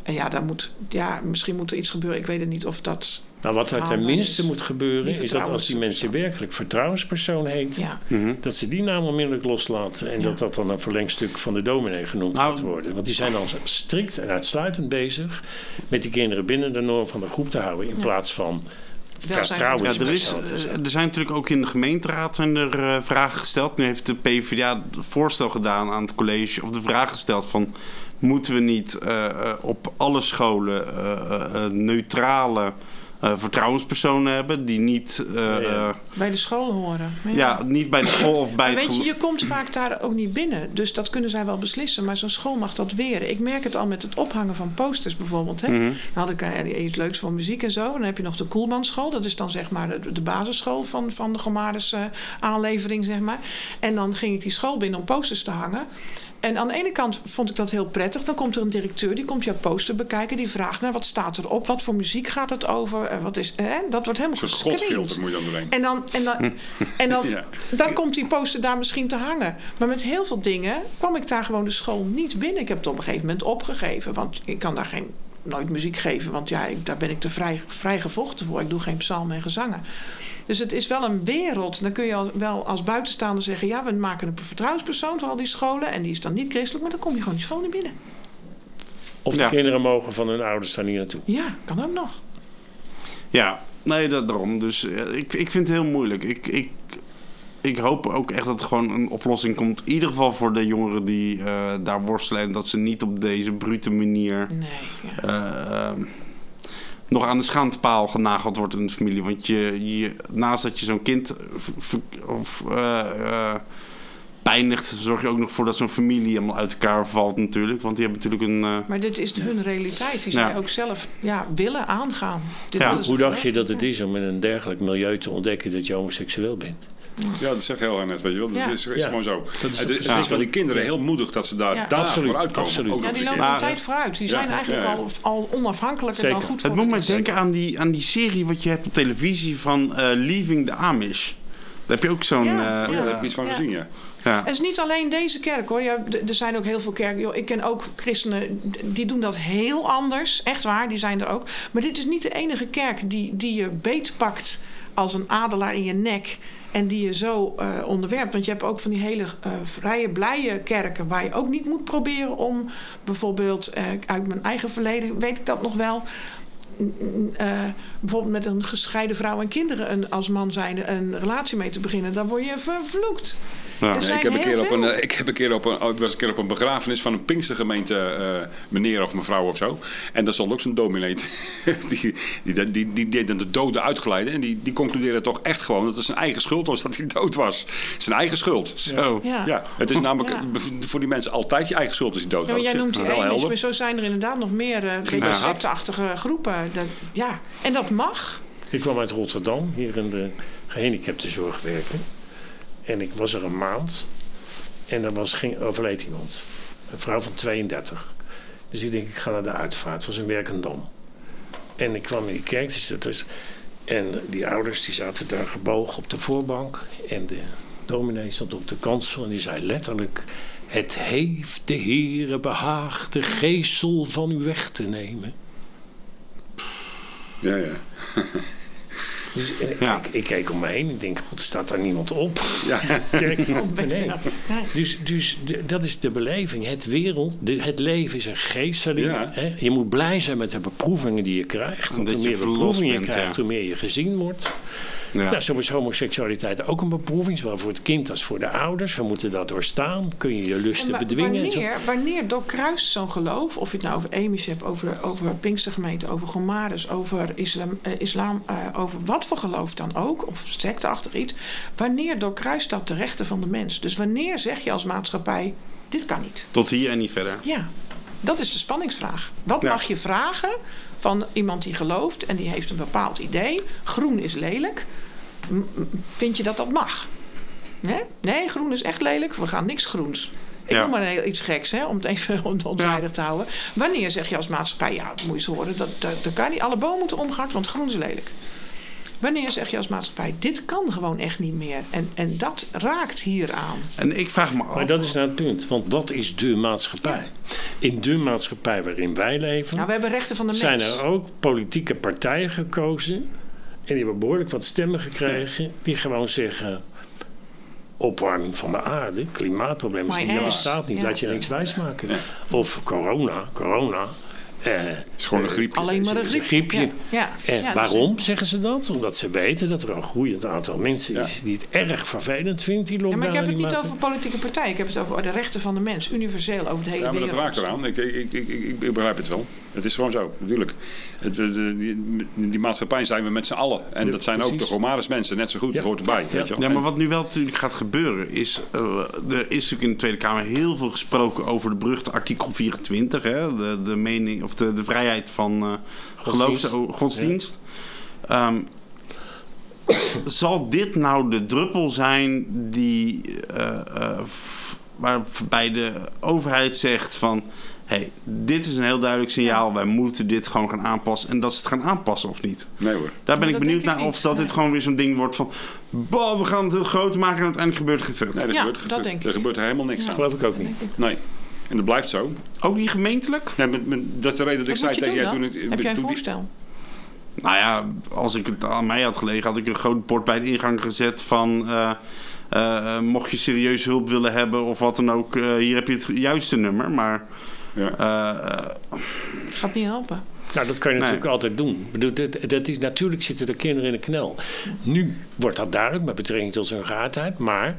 En ja, daar moet, ja, misschien moet er iets gebeuren. Ik weet het niet of dat. Nou, wat er tenminste is. moet gebeuren, is dat als die mensen werkelijk vertrouwenspersoon heten, Ja. Mhm. dat ze die naam onmiddellijk loslaten. En Ja. dat dat dan een verlengstuk van de dominee genoemd Nou, gaat worden. Want die zijn dan strikt en uitsluitend bezig met die kinderen binnen de norm van de groep te houden. In Ja. plaats van Ja, er, is, er zijn natuurlijk ook in de gemeenteraad zijn er, eh, vragen gesteld. Nu heeft de PvdA het voorstel gedaan aan het college, of de vraag gesteld van... moeten we niet eh, eh, op alle scholen neutrale vertrouwenspersonen hebben... die niet, eh, Ja, eh, Bij de school horen. ja, niet bij de school of bij Maar het... weet je, je komt vaak daar ook niet binnen. Dus dat kunnen zij wel beslissen. Maar zo'n school mag dat weren. Ik merk het al met het ophangen van posters bijvoorbeeld. Hè. Mhm. Dan had ik eh, iets leuks voor muziek en zo. Dan heb je nog de Koelmanschool. Dat is dan zeg maar de, de basisschool van, van de Gomaris eh, aanlevering, zeg maar. En dan ging ik die school binnen om posters te hangen. En aan de ene kant vond ik dat heel prettig. Dan komt er een directeur, die komt jouw poster bekijken. Die vraagt, nou, wat staat erop? Wat voor muziek gaat het over? Eh, wat is, eh, dat wordt helemaal gescreend. moet je dan doorheen. En dan, en dan, en dan, Ja. dan komt die poster daar misschien te hangen. Maar met heel veel dingen kwam ik daar gewoon de school niet binnen. Ik heb het op een gegeven moment opgegeven. Want ik kan daar geen, nooit muziek geven. Want ja, ik, daar ben ik te vrij, vrij gevochten voor. Ik doe geen psalmen en gezangen. Dus het is wel een wereld. Dan kun je wel als buitenstaander zeggen... ja, we maken een vertrouwenspersoon voor al die scholen... en die is dan niet christelijk... maar dan kom je gewoon die school niet binnen. Of de Ja. kinderen mogen van hun ouders daar niet naartoe. Ja, kan ook nog. Ja, nee, dat, daarom. Dus eh, ik, ik vind het heel moeilijk. Ik, ik, ik hoop ook echt dat er gewoon een oplossing komt. In ieder geval voor de jongeren die eh, daar worstelen. En dat ze niet op deze brute manier Nee, ja. eh, nog aan de schaamtepaal genageld wordt in de familie. Want je, je, naast dat je zo'n kind eh, of, eh, eh, pijnigt, zorg je ook nog voor dat zo'n familie helemaal uit elkaar valt natuurlijk. Want die hebben natuurlijk een... Maar dit is hun realiteit. Die Ja. zij ook zelf ja, willen aangaan. Dit Ja, Hoe dacht je dat het is om in een dergelijk milieu te ontdekken dat je homoseksueel bent? Ja, dat zeg je heel erg net, weet je wel. Dat Ja. is, is Ja. gewoon zo. Dat is het is, het ja. is van die kinderen heel moedig dat ze daar, Ja. daar Absoluut, vooruit komen. absoluut. Ook Ja, die lopen een tijd vooruit. Die Ja, zijn eigenlijk ja, ja. Al, al onafhankelijker Zeker. dan goed voor Het moet mij denken aan die, aan die serie wat je hebt op televisie van eh, Leaving the Amish. Daar heb je ook zo'n... Ja, eh, Oh ja, daar heb ik iets van Ja. gezien, ja. ja. Het is niet alleen deze kerk hoor. Ja, er zijn ook heel veel kerken. Joh, ik ken ook christenen die doen dat heel anders. Echt waar, die zijn er ook. Maar dit is niet de enige kerk die, die je beetpakt als een adelaar in je nek. En die je zo eh, onderwerpt. Want je hebt ook van die hele eh, vrije, blije kerken. Waar je ook niet moet proberen om bijvoorbeeld eh, uit mijn eigen verleden, weet ik dat nog wel. Eh, bijvoorbeeld met een gescheiden vrouw en kinderen een, als man zijnde een relatie mee te beginnen, dan word je vervloekt. Ja. Er Nee, zijn ik, heb een keer op een, eh, ik heb een keer op een, ik was een keer op een begrafenis van een Pinkstergemeente eh, meneer of mevrouw of zo. En daar stond ook zo'n dominee. die, die, die, die deed dan de doden uitgeleiden. En die, die concludeerde toch echt gewoon dat het zijn eigen schuld was dat hij dood was. Zijn eigen schuld. Zo. Ja. Ja, het is namelijk Ja. voor die mensen altijd je eigen schuld als je dood Ja, was. jij noemt die helder. maar zo zijn er inderdaad nog meer uh, beetje Ja. secteachtige groepen. Dat, ja, en dat mag. Ik kwam uit Rotterdam, hier in de gehandicaptenzorg werken. En ik was er een maand. En er was, ging, overleed iemand. Een vrouw van 32. Dus ik denk, ik ga naar de uitvaart. Het was in Werkendam. En ik kwam in die kerk. Dus dat was, en die ouders die zaten daar gebogen op de voorbank. En de dominee stond op de kansel. En die zei letterlijk... Het heeft de Heere behaagd de geestel van u weg te nemen. Ja, ja. Dus ik, Ja. ik, ik keek om me heen. Ik denk, god, staat daar niemand op? Ja. Kijk, nee. dat? Nee. Dus, dus de- dat is de beleving. Het wereld, de- het leven is een geesteling. Ja. Hè? Je moet blij zijn met de beproevingen die je krijgt. Want hoe meer beproevingen je bent, krijgt, ja. hoe meer je gezien wordt. Ja. Nou, zo is homoseksualiteit ook een beproeving. Zowel voor het kind als voor de ouders. We moeten dat doorstaan. Kun je je En lusten bedwingen. en zo. wanneer, wanneer doorkruist zo'n geloof, of je het nou over Amish hebt, over, over Pinkstergemeente, over Gomares, over islam, eh, islam eh, over wat voor geloof dan ook, of secteachtig iets, wanneer doorkruist dat de rechten van de mens? Dus wanneer zeg je als maatschappij, Dit kan niet. Tot hier en niet verder. Ja, dat is de spanningsvraag. Wat Ja. mag je vragen van iemand die gelooft en die heeft een bepaald idee? Groen is lelijk. Vind je dat dat mag? Nee? nee, groen is echt lelijk. We gaan niks groens. Ik Ja. noem maar heel iets geks, hè, om het even om het onzijdig te houden. Wanneer zeg je als maatschappij, ja, moet je eens horen, dat, dat, dat kan niet. Alle bomen moeten omgehakt, want groen is lelijk. Wanneer zeg je als maatschappij, dit kan gewoon echt niet meer. En, en dat raakt hier aan. En ik vraag me af. Maar dat is nou het punt. Want wat is de maatschappij? In de maatschappij waarin wij leven... Nou, we hebben rechten van de zijn mens. er ook politieke partijen gekozen. En die hebben behoorlijk wat stemmen gekregen. Die gewoon zeggen. Opwarming van de aarde, klimaatprobleem dat bestaat niet. Ja. Laat je niks wijsmaken. Of corona, corona. Eh, Het is gewoon een griep. Alleen maar een griepje. griepje. Ja. Ja. En Ja, dus- waarom zeggen ze dat? Omdat ze weten dat er een groeiend aantal mensen is die het erg vervelend vindt, die lockdown. maar ik heb het niet over politieke partijen. Ik heb het over de rechten van de mens. Universeel over de hele Ja, maar dat wereld. raakt eraan. Ik, ik, ik, ik, ik- ik begrijp het wel. Het is gewoon zo, natuurlijk. Het, de, de- die, die maatschappij zijn we met z'n allen. En Ja, dat zijn ook de. Romaris mensen, net zo goed. Ja. Dat hoort erbij. Weet je wel. Ja, maar wat nu wel natuurlijk gaat gebeuren is... eh, er is natuurlijk in de Tweede Kamer heel veel gesproken over de beruchte artikel 24. Hè, de, de mening of de, de vrijheid van eh Godsdienst. geloof, godsdienst. Ehm, zal dit nou de druppel zijn die... eh, eh, f- waarbij de overheid zegt van... hey, dit is een heel duidelijk signaal. Wij moeten dit gewoon gaan aanpassen. En dat ze het gaan aanpassen of niet. Nee hoor. Daar ben Maar ik dat benieuwd ik naar of dat dit gewoon weer zo'n ding wordt van... Bah, we gaan het heel groot maken en uiteindelijk gebeurt er geen fuck. Nee, er, Ja, gebeurt, dat denk er ik. gebeurt helemaal niks Ja. aan. geloof ik ook niet. Nee. En dat blijft zo. Ook niet gemeentelijk? Nee, met, met- dat is de reden dat ik zei tegen jij toen ik. Heb jij een toen die- voorstel? Nou ja, als ik het aan mij had gelegen, had ik een groot bord bij de ingang gezet van... eh, eh, mocht je serieus hulp willen hebben of wat dan ook, eh, hier heb je het juiste nummer. Maar Ja. eh, Gaat niet helpen. Nou, dat kan je Nee. natuurlijk altijd doen. Bedoel, dat, dat is, natuurlijk zitten er kinderen in de knel. Nu wordt dat duidelijk met betrekking tot hun geaardheid. Maar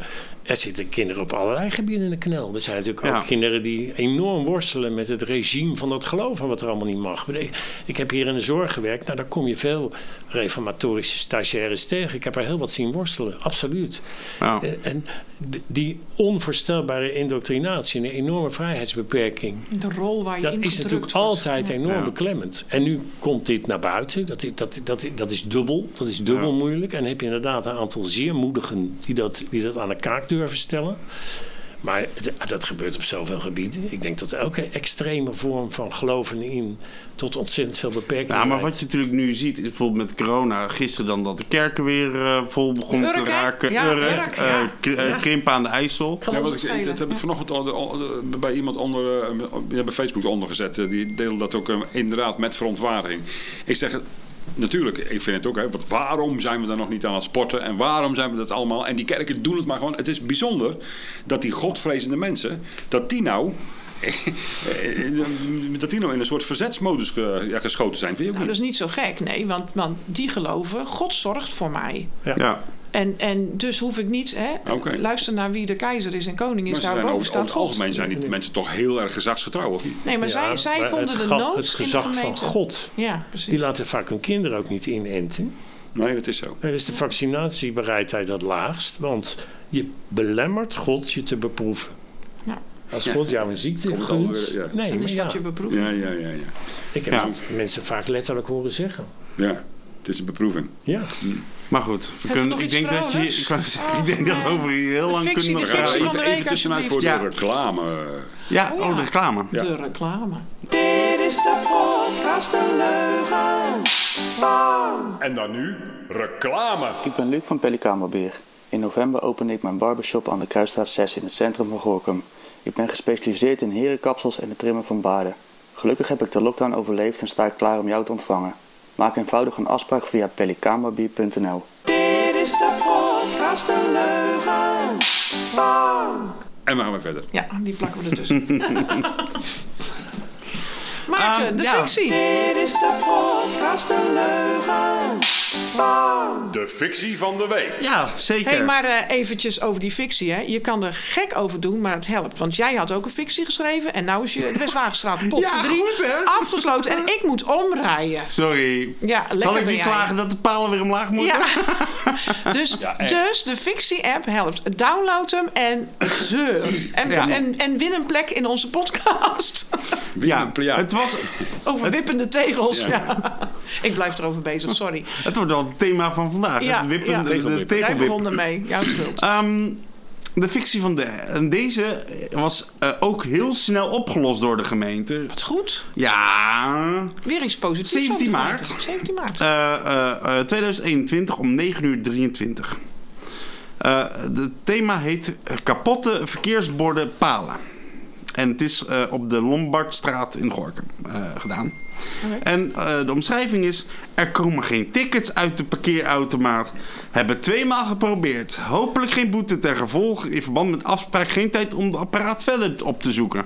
er zitten kinderen op allerlei gebieden in de knel. Er zijn natuurlijk Ja. ook kinderen die enorm worstelen met het regime van dat geloven wat er allemaal niet mag. Ik, ik heb hier in de zorg gewerkt. Nou, daar kom je veel reformatorische stagiaires tegen. Ik heb er heel wat zien worstelen, absoluut. nou, Eh, En die onvoorstelbare indoctrinatie, een enorme vrijheidsbeperking. De rol waar je Dat in is natuurlijk wordt. altijd Ja. enorm Ja. beklemmend. En nu komt dit naar buiten. Dat, is- dat, dat, dat is dubbel. Dat is dubbel Ja. moeilijk. En dan heb je inderdaad een aantal zeer moedigen die dat, die dat aan de kaak durven stellen. Maar dat gebeurt op zoveel gebieden. Ik denk dat elke extreme vorm van geloven in tot ontzettend veel beperkingen. nou, maar wat je natuurlijk nu ziet, bijvoorbeeld met corona... Gisteren dan dat de kerken weer eh, vol begonnen te raken. Ja, Urk, Urk, eh, ja. Eh, Ja. Krimpen aan de IJssel. Ja, wat ik, dat heb ik vanochtend onder- bij iemand onder, bij Facebook ondergezet. Die deelde dat ook inderdaad met verontwaardiging. Ik zeg, natuurlijk, ik vind het ook. Hè, want waarom zijn we daar nog niet aan het sporten? En waarom zijn we dat allemaal? En die kerken doen het maar gewoon. Het is bijzonder dat die godvrezende mensen, dat die nou... dat die nou in een soort verzetsmodus ge- ja, geschoten zijn. Vind je ook Nou, dat niet? is niet zo gek, nee. Want, want die geloven, God zorgt voor mij. Ja. En, en dus hoef ik niet, hè, luister naar wie de keizer is en koning is, Maar ze zijn daarboven over, staat het God. algemeen zijn die mensen toch heel erg gezagsgetrouw, of niet? Nee, maar Ja, zij, zij maar vonden het de nood Het in de gezag van. God. Ja, precies. Die laten vaak hun kinderen ook niet inenten. Nee, dat is zo. Er is de vaccinatiebereidheid het laagst, want je belemmert God je te beproeven. Ja. Als Ja. God jou een ziekte gunt, alweer, ja. nee, Dan is ja, dat je beproefd. Ja, ja, ja, ja. ik heb mensen vaak letterlijk horen zeggen. Ja, het is een beproeving. Ja, Maar goed, we kunnen, ik denk dat je, ik, zeggen, Oh, ik denk dat we over hier heel lang fictie, kunnen nog gaan. Even, tussenuit voor alsjeblieft. de reclame. Ja, Oh, oh, de reclame. Ja. De reclame. Dit is de podcast De Leugen. En dan nu reclame. Ik ben Luc van Pelikaanbarbier. In november opende ik mijn barbershop aan de Kruisstraat 6 in het centrum van Gorkum. Ik ben gespecialiseerd in herenkapsels en het trimmen van baarden. Gelukkig heb ik de lockdown overleefd en sta ik klaar om jou te ontvangen. Maak eenvoudig een afspraak via pelikaanbarbier.nl. Dit is de podcast De Leugen. En we gaan weer verder. Ja, die plakken we ertussen. Maarten, Ehm, de ja. fictie. Dit is de podcast De Leugen. De fictie van de week. Ja, zeker. Hé, hey, maar eh, eventjes over die fictie. Hè. Je kan er gek over doen, maar het helpt. Want jij had ook een fictie geschreven. En nou is je de Westwagenstraat pot Ja, afgesloten. En ik moet omrijden. Sorry. Ja, lekker Zal ik nu jij. klagen dat de palen weer omlaag moeten? Ja. dus, dus de fictie-app helpt. Download hem en zeur. En, Ja. en, en win een plek in onze podcast. Ja, ja. het, was, Over wippende tegels. Ja. Ik blijf erover bezig, sorry. het wordt wel het thema van vandaag. Ja, het wippen, ja. de, de tegelwip. begon ermee. Jouw schuld. Ehm, de fictie van de, en deze was eh, ook heel snel opgelost door de gemeente. Wat goed. Ja, Weer iets positiefs. 17 over te maart. maken. 17 maart. eh, eh, eh, 2021 om 9 uur 23. Eh, het thema heet kapotte verkeersborden palen. En het is eh, op de Lombardstraat in Gorkum eh, gedaan. En eh, de omschrijving is... Er komen geen tickets uit de parkeerautomaat. Hebben tweemaal geprobeerd. Hopelijk geen boete ten gevolge. In verband met afspraak geen tijd om de apparaat verder op te zoeken.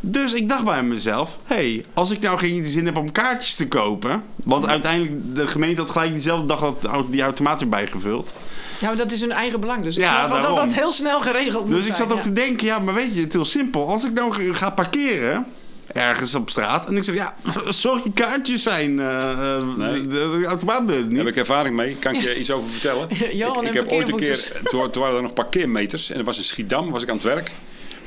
Dus ik dacht bij mezelf... Hé, hey, als ik nou geen zin heb om kaartjes te kopen... Want uiteindelijk, de gemeente had gelijk diezelfde dag die automaat weer bijgevuld. Ja, maar dat is hun eigen belang. Dus ik Ja, dat daarom. dat heel snel geregeld moet Dus ik zijn. zat ook ja. te denken, ja, maar weet je, het is heel simpel. Als ik nou ga parkeren, ergens op straat, en ik zeg, ja, sorry, kaartjes zijn, Nee. de, de automaat doet het Daar heb niet. ik ervaring mee. Kan ik je iets over vertellen? Johan ik, heb ooit een keer, toen, toen waren er nog parkeermeters. En er was in Schiedam, was ik aan het werk.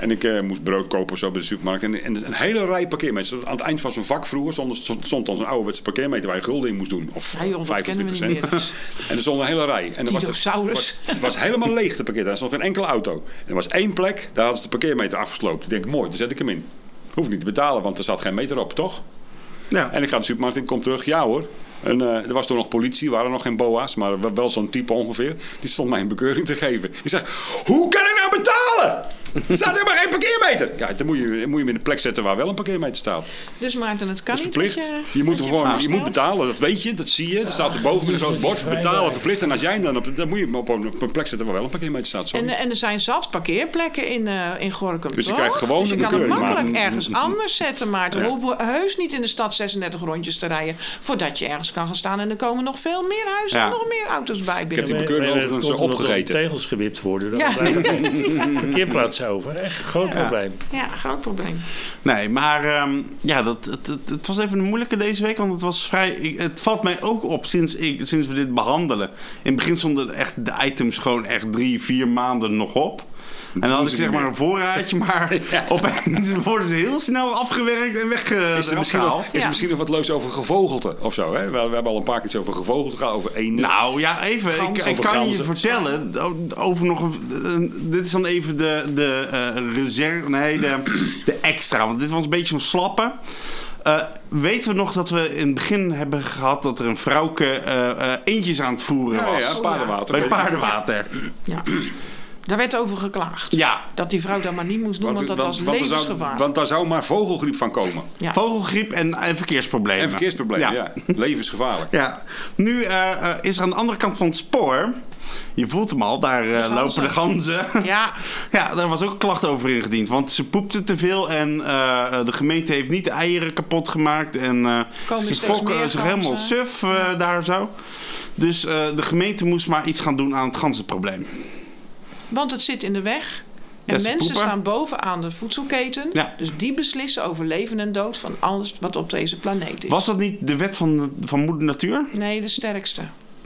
En ik eh, moest brood kopen of zo bij de supermarkt. En, en een hele rij parkeermeters. Aan het eind van zo'n vak vroeger stond, stond dan zo'n ouderwetse parkeermeter waar je gulden in moest doen. Of Ja, joh, dat kennen we 25 niet cent. meer. dus. En er stond een hele rij. En er was, Dinosaurus. was, was helemaal leeg de parkeerterrein. Er stond geen enkele auto. En er was één plek, daar hadden ze de parkeermeter afgesloopt. Ik denk, mooi, daar zet ik hem in. Hoef ik niet te betalen, want er zat geen meter op, toch? Ja. En ik ga de supermarkt in, kom terug. Ja hoor. En, eh, er was toen nog politie, waren nog geen boa's, maar wel- zo'n type ongeveer. Die stond mij een bekeuring te geven. Ik zeg, hoe kan? Er staat helemaal geen parkeermeter. Ja, dan moet je, dan moet je hem in de plek zetten waar wel een parkeermeter staat. Dus Maarten, het kan Dat is niet verplicht. dat je, Je moet, dat gewoon, je moet betalen, dat weet je, dat zie je. Er staat er boven met een groot bord, betalen verplicht. En als jij hem dan op, dan moet je hem op een, op een plek zetten waar wel een parkeermeter staat. Sorry. En, en er zijn zat parkeerplekken in, eh in Gorkum, Dus je toch? krijgt gewoon dus je een kan het bekeuring, makkelijk maar- ergens anders zetten, Maarten. We Ja. hoeven heus niet in de stad 36 rondjes te rijden... voordat je ergens kan gaan staan. En er komen nog veel meer huizen Ja. en nog meer auto's bij heb binnen. die bekeuring Nee, nee, overigens dat er opgegeten. tegels gewipt worden. Dan Ja. er over. Echt een groot probleem. Ja, groot probleem. Nee, maar ehm, ja, dat, het, het, het was even een moeilijke deze week, want het was vrij... ik- het valt mij ook op sinds, ik, sinds we dit behandelen. In het begin stonden echt de items gewoon echt drie, vier maanden nog op. En dan had ik ze zeg maar een voorraadje, maar opeens worden ze heel snel afgewerkt en weg, eh, Is er, misschien nog, is er Ja. misschien nog wat leuks over gevogelte of zo? Hè? We, we hebben al een paar keer iets over gevogelte gehad, over eenden. Nou ja, even. Ik, Ganzen. ik Over kan je vertellen over nog een. een- dit is dan even de, de eh, reserve. Nee, de, de extra. Want dit was een beetje zo'n slappe. Eh, weten we nog dat we in het begin hebben gehad dat er een vrouwke eh, eh, eentjes aan het voeren ja, was? ja, paardenwater. Bij paardenwater. Ja. Daar werd over geklaagd. Ja. Dat die vrouw dat maar niet moest doen, want, dat was zou, levensgevaar. want daar zou maar vogelgriep van komen. ja. Vogelgriep en, en verkeersproblemen. En verkeersproblemen, ja. Levensgevaarlijk. Ja, nu eh, eh, is er aan de andere kant van het spoor. Je voelt hem al, daar eh, lopen de ganzen. ja, Ja, daar was ook een klacht over ingediend. Want ze poepte te veel en eh, de gemeente heeft niet de eieren kapot gemaakt. En eh, ze fokken zich helemaal suf eh, daar zo. Dus eh, de gemeente moest maar iets gaan doen aan het ganzenprobleem. Want het zit in de weg. En mensen poepen. staan bovenaan de voedselketen. Ja. Dus die beslissen over leven en dood van alles wat op deze planeet is. Was dat niet de wet van, van moeder natuur? Nee, de sterkste.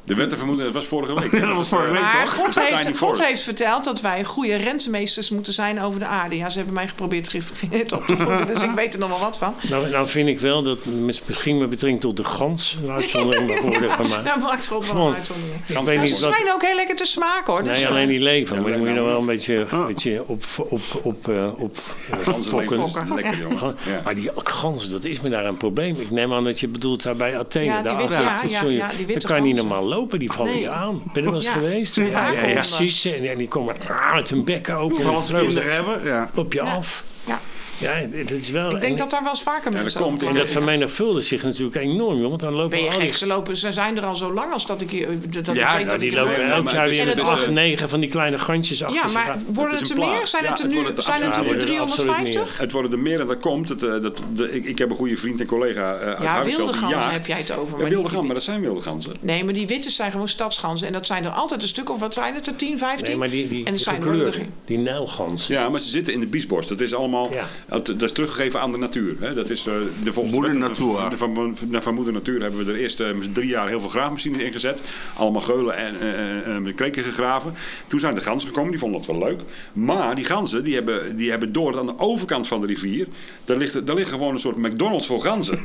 De wet te vermoeden, dat was vorige week. dat was vorige week Maar toch? God heeft, God heeft verteld dat wij goede rentmeesters moeten zijn over de aarde. Ja, ze hebben mij geprobeerd geïnformeerd op te voeden, dus ik weet er nog wel wat van. Nou, nou vind ik wel dat mis- misschien met betrekking tot de gans een uitzondering mag worden gemaakt. Nou, maakt God wel een uitzondering. ik ze wat... schijnen ook heel lekker te smaken hoor. Dus, Nee, eh, alleen niet leven, maar dan moet je nog wel een beetje, beetje op, op, op, eh, op eh, fokken. lekker, jongen. Ja. Maar die ganzen, dat is me daar een probleem. Ik neem aan dat je bedoelt daar bij Athene. Ja, die daar witte- achter ja, het ja, station. ja, die witte Dan kan je niet normaal lopen, die vallen Nee. je aan. Ben je er wel eens Ja. geweest? Ja, ja, ja. Precies, en, en die komen met hun bekken open. Vooral en als ze hebben. Ja. op je Ja. af. Ja. Ja, dat is wel... Ik denk en- dat daar wel eens vaker dat mensen komt En dat vermenigvuldigt zich natuurlijk enorm, joh. Want dan lopen Ben je al die gek? Ze, lopen, ze zijn er al zo lang als dat ik hier... Dat Ja, ik weet nou, dat die ik lopen elk jaar weer het met acht, negen van die kleine gantjes achter Ja, maar worden het er meer? Zijn Ja, het er nu, wordt het zijn het er nu absoluut meer. 350? Het worden er meer en dat komt. Het, eh, dat, de, ik, ik heb een goede vriend en collega eh, uit Ja, wilde die ganzen jaagt. heb jij het over. Ja, maar wilde ganzen, maar dat zijn wilde ganzen. Nee, maar die witte zijn gewoon stadsganzen. En dat zijn er altijd een stuk of wat zijn het er? 10, 15? Nee, maar die, die, en er zijn er er- die nijlgans. Ja, maar ze zitten in de biesborst. Dat is allemaal Ja. Dat, dat is teruggegeven aan de natuur. Hè. Dat is, de de- Natura. de- Van, van, van Moeder Natuur hebben we er eerst eh, drie jaar heel veel graafmachines ingezet. Allemaal geulen en kreken gegraven. Toen zijn de ganzen gekomen, die vonden dat wel leuk. Maar die ganzen, die hebben, die hebben door aan de overkant van de rivier... daar ligt, daar ligt gewoon een soort McDonald's voor ganzen.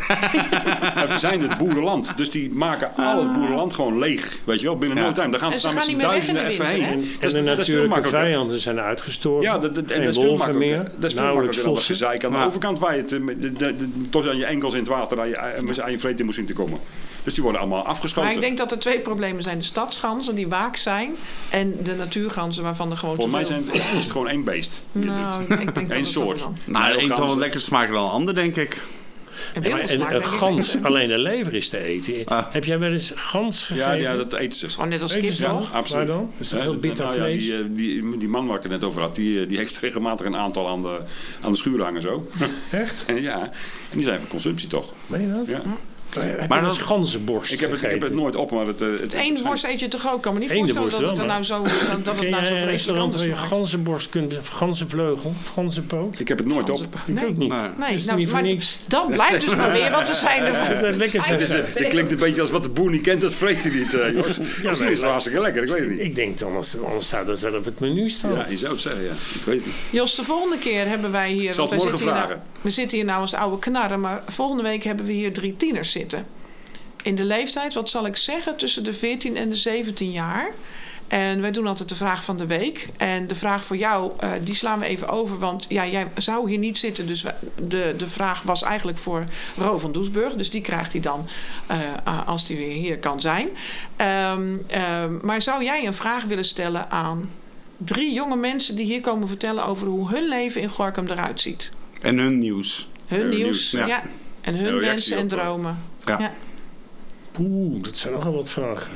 we zijn het boerenland. Dus die maken al het boerenland gewoon leeg. Weet je wel, binnen Ja. nooit tijd. Daar gaan ze, En ze staan met z'n duizenden de even heen. En is- de natuurlijke vijanden zijn uitgestorven. Ja, dat, dat, en dat is veel makkelijker. meer, Dat is veel nauwelijks makkelijker. Gezeik aan de overkant waar je het, eh, met de, de, de- tot aan je enkels in het water aan je, aan je vreet in moet zien te komen. Dus die worden allemaal afgeschoten. Maar ik denk dat er twee problemen zijn. De stadsganzen die waak zijn. En de natuurganzen waarvan er gewoon Volgens mij zijn, is het gewoon één beest. Nou, ik denk Eén soort. wel- Nou, een zal wel lekker smaken dan de ander, denk ik. En Ja, maar wilde een, gans, alleen de lever is te eten. Ah. Heb jij wel eens gans gegeten? Ja, ja, dat eten ze. Gewoon net als kip, toch? dat? Absoluut. Dan? Is dat Ja, heel bitter nou ja, vlees? die, eh, die, die man waar ik het net over had, die, eh, die heeft regelmatig een aantal aan de, aan de schuur hangen zo. Echt? en ja, en die zijn voor consumptie toch. Meen je dat? Ja. Heb je Maar dat- ganzenborst Ik heb, het, ik heb het nooit op, maar het... eh, het, het Eén worst eet je toch ook? Ik kan me niet voorstellen dat het er nou zo, zo- dat het nou zo vreselijk restaurant waar anders je smaakt? ganzenborst kunt... of ganzenvleugel? Of ganzenpoot? Ik heb het nooit op. Ik Nee. ook niet. Nee. Nee, is nou, niet voor maar niks. dat blijft dus maar weer, want er zijn er... Dat is lekker er zeggen. Het klinkt een beetje als wat de boer niet kent, dat vreet hij niet. eh, Jos. Misschien is het wel hartstikke lekker, ik weet het niet. Ik denk dan, als- anders zou dat wel op het menu staan. Ja, je zou het zeggen, ja. Ik weet het niet. Jos, de volgende keer hebben wij hier... zal want het morgen vragen. We zitten hier nou als oude knarren, maar volgende week hebben we hier drie tieners zitten. In de leeftijd, wat zal ik zeggen, tussen de 14 en de 17 jaar. En wij doen altijd de vraag van de week. En de vraag voor jou, eh, die slaan we even over. Want ja, jij zou hier niet zitten. Dus de, de vraag was eigenlijk voor Ro van Doesburg. Dus die krijgt hij dan eh, als hij weer hier kan zijn. Ehm, ehm, maar zou jij een vraag willen stellen aan drie jonge mensen... die hier komen vertellen over hoe hun leven in Gorkum eruit ziet? En hun nieuws. Hun Hun nieuws, nieuws, ja. ja. En hun wensen en eh, dromen. Ja. Ja. Oeh, dat zijn nogal wat vragen.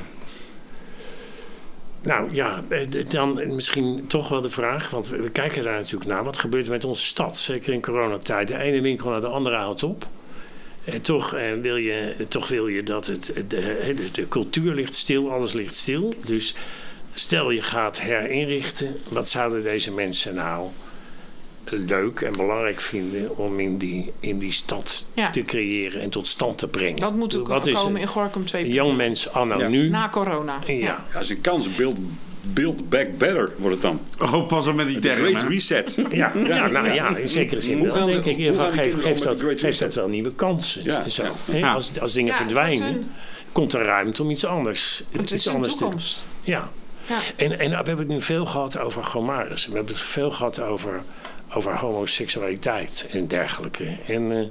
Nou ja, eh, dan misschien toch wel de vraag, want we kijken daar natuurlijk naar. Wat gebeurt er met onze stad? Zeker in coronatijd. De ene winkel naar de andere houdt op. En toch, eh, wil je, toch wil je dat het, de, de, de cultuur ligt stil, alles ligt stil. Dus stel je gaat herinrichten, wat zouden deze mensen nou leuk en belangrijk vinden om in die, in die stad Ja. te creëren en tot stand te brengen? Dat moet ook Wat komen een in Gorkum 2. Jong mens anno Ja. nu. Na corona. ja. Ja. Ja, is een kans. Build, build back better wordt het dan. Oh, pas op met die De termen. great reset. Ja, ja, nou ja, in zekere zin Hoe wel, gaan de- denk ik. In hoe ieder gaan geval die geeft, geeft, dat, de Great geeft dat Reset? wel nieuwe kansen. Ja, zo. ja. Hè? Ja. Als, als dingen Ja, verdwijnen, komt er ruimte om iets anders, Het is anders toekomst. Ja. Ja. En, en we hebben het nu veel gehad over gomaris. We hebben het veel gehad over, over homoseksualiteit en dergelijke. En eh,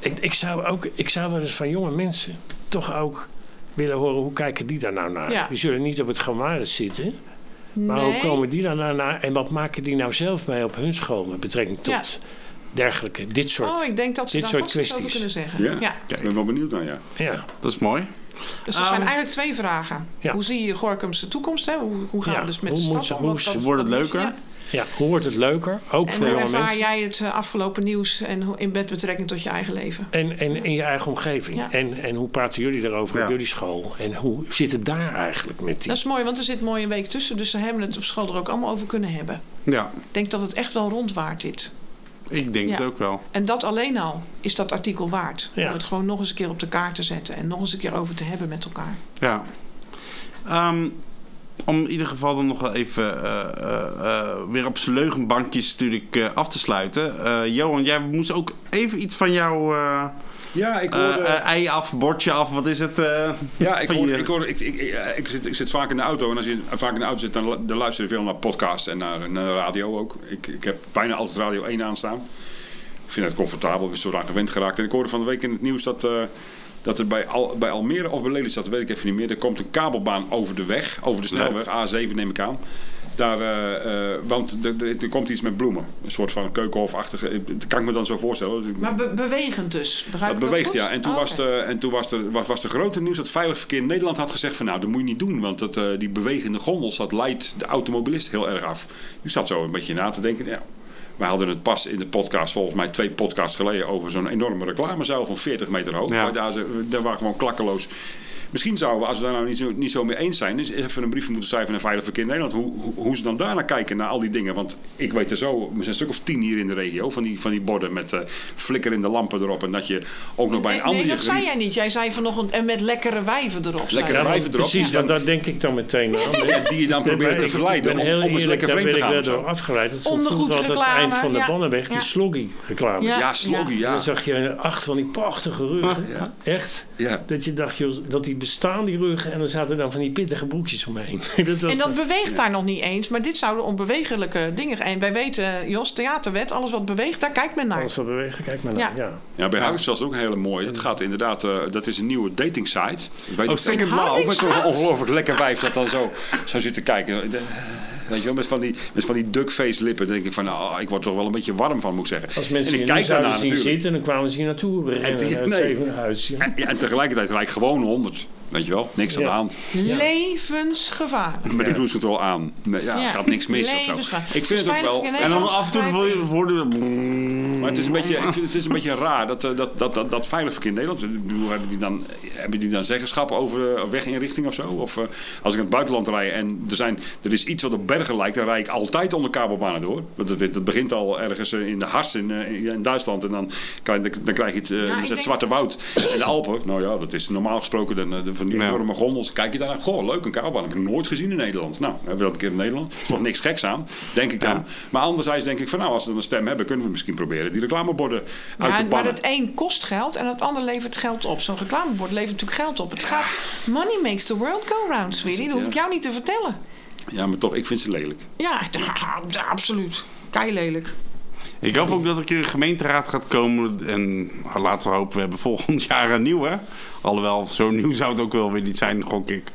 ik, ik, zou ook, ik zou wel eens van jonge mensen toch ook willen horen... hoe kijken die daar nou naar? Ja. Die zullen niet op het gomaris zitten... Maar hoe komen die daar nou naar en wat maken die nou zelf mee op hun school met betrekking tot Ja. dergelijke, dit soort. Oh, ik denk dat ze dit daar soort vast iets over kwesties. kunnen zeggen. Ja, Ja. ik ben wel benieuwd naar, ja. Ja, Dat is mooi. Dus er zijn Um, eigenlijk twee vragen. Ja. Hoe zie je Gorkumse toekomst? Hè? Hoe, hoe gaan Ja, we dus met hoe de stad om? hoe wordt het leuker? Ja. hoe wordt het leuker? Ook En voor hoe jonge ervaar mensen. jij het eh, afgelopen nieuws en hoe- in met betrekking tot je eigen leven? En, en in je eigen omgeving. Ja. En, en hoe praten jullie daarover Ja. op jullie school? En hoe zit het daar eigenlijk met die? Dat is mooi, want er zit mooi een week tussen. Dus ze hebben het op school er ook allemaal over kunnen hebben. Ja, Ik denk dat het echt wel rond waard dit. ik denk Ja. het ook wel. En dat alleen al is dat artikel waard. Ja. Om het gewoon nog eens een keer op de kaart te zetten. En nog eens een keer over te hebben met elkaar. Ja. Ehm, om in ieder geval dan nog wel even eh, eh, eh, weer op zijn leugenbankjes natuurlijk af te sluiten. Johan, jij moest ook even iets van jouw Ja, ik hoorde... ei af, bordje af, wat is het? Ja, ik, hoor, ik, hoor, ik, ik, ik, zit, ik zit vaak in de auto. En als je vaak in de auto zit, dan, lu- dan luister je veel naar podcasts en naar, naar radio ook. Ik, ik heb bijna altijd Radio 1 aanstaan. Ik vind het comfortabel, ik ben zo raar gewend geraakt. En ik hoorde van de week in het nieuws dat, dat er bij, Al, bij Almere of bij Lelystad, weet ik even niet meer... er komt een kabelbaan over de weg, over de snelweg, A7 neem ik aan. Daar, eh, eh, want er- komt iets met bloemen. Een soort van keukenhofachtige. eh, Dat kan ik me dan zo voorstellen. Maar be- bewegend dus. Begrijp Dat beweegt, goed? ja. En toen, Oh, was, de, en toen was, de, was, was de grote nieuws dat Veilig Verkeer Nederland had gezegd van nou, dat moet je niet doen. Want dat, eh, die bewegende gondels, dat leidt de automobilist heel erg af. Ik zat zo een beetje na te denken, ja. We hadden het pas in de podcast, volgens mij twee podcasts geleden, over zo'n enorme reclamezuil van 40 meter hoog. Ja. Maar daar, daar waren gewoon klakkeloos. Misschien zouden we, als we daar nou niet zo, niet zo mee eens zijn, eens even een briefje moeten schrijven naar Veilig Verkeer Nederland. Hoe, hoe, hoe ze dan daarnaar kijken, naar al die dingen. Want ik weet er zo, er zijn een stuk of tien hier in de regio, van die, van die borden met eh flikkerende lampen erop. En dat je ook nog bij een Nee, andere nee, dat zei jij niet. Jij zei vanochtend en met lekkere wijven erop. Lekkere. Ja, wijven erop. Precies, Ja. dat, dat denk ik dan meteen aan. die je dan proberen te verleiden om- om eens lekker vreemd te gaan ik daardoor afgeleid. Dat stond Ondergoed reclame, het eind van de ja. Bonnenweg, die Ja. sloggy reclame. Ja. Ja, sloggy, ja. dan zag je acht van die prachtige ruggen. Echt. Ja. Dat je dacht, joh, dat die bestaan, die ruggen. En dan zaten dan van die pittige broekjes omheen. dat was En dat dan- beweegt daar nog niet eens. Maar dit zouden onbewegelijke dingen. En wij weten, Jos, theaterwet, alles wat beweegt, daar kijkt men naar. Alles wat bewegen, kijk maar naar. Ja. Ja. Ja, bij Harris was het ook een hele mooie. Het gaat inderdaad, eh, dat is een nieuwe dating site. Ik weet Oh, Second Love. Zo'n ongelooflijk lekker wijf dat dan zo, zo zit te kijken. De- Weet je wel, met van die, met van die duckface lippen. Dan denk ik van, nou, ik word er wel een beetje warm van, moet ik zeggen. Als mensen en ik kijk daarna zien natuurlijk. zitten, dan kwamen ze hier naartoe rennen die- uit nee. Zevenhuis. Ja. En, ja, en tegelijkertijd rijdt gewoon 100. Weet je wel, niks aan de hand. Levensgevaar. Met de cruise control aan. Nee, ja, Ja. gaat niks mis of zo. Ik vind het ook Veilig wel... En dan Nederland af en toe wil je worden. Maar het is een beetje, ik vind, het is een beetje raar dat, eh, dat, dat, dat, dat Veilig Verkeer Nederland... Ik bedoel, hebben die dan, hebben die dan zeggenschap over eh, weginrichting of zo? Of eh, als ik in het buitenland rij en er, zijn, er is iets wat op bergen lijkt... dan rijd ik altijd onder kabelbanen door. Want dat, dat begint al ergens eh, in de Hars in, eh, in Duitsland. En dan, krijg- dan krijg je het, eh, ik het denk- Zwarte Woud en de Alpen. Nou ja, dat is normaal gesproken dan, eh, de, van die Ja. enorme gondels. Kijk je daar, goh, leuk, een kabelbaan. Heb ik nooit gezien in Nederland. Nou, hebben we dat een keer in Nederland. Er is toch niks geks aan, denk ik dan. Ja. Maar anderzijds denk ik van, nou, als ze dan een stem hebben... kunnen we misschien proberen die reclameborden uit te Ja, maar het een kost geld en het ander levert geld op. Zo'n reclamebord levert natuurlijk geld op. Het gaat... Money makes the world go round, sweetie. Dat hoef ik jou niet te vertellen. Ja, maar toch, ik vind ze lelijk. Ja, ja, absoluut. Kei lelijk. Ik hoop ook dat er een keer een gemeenteraad gaat komen. En laten we hopen, we hebben volgend jaar een nieuwe. Alhoewel, zo nieuw zou het ook wel weer niet zijn, gok ik.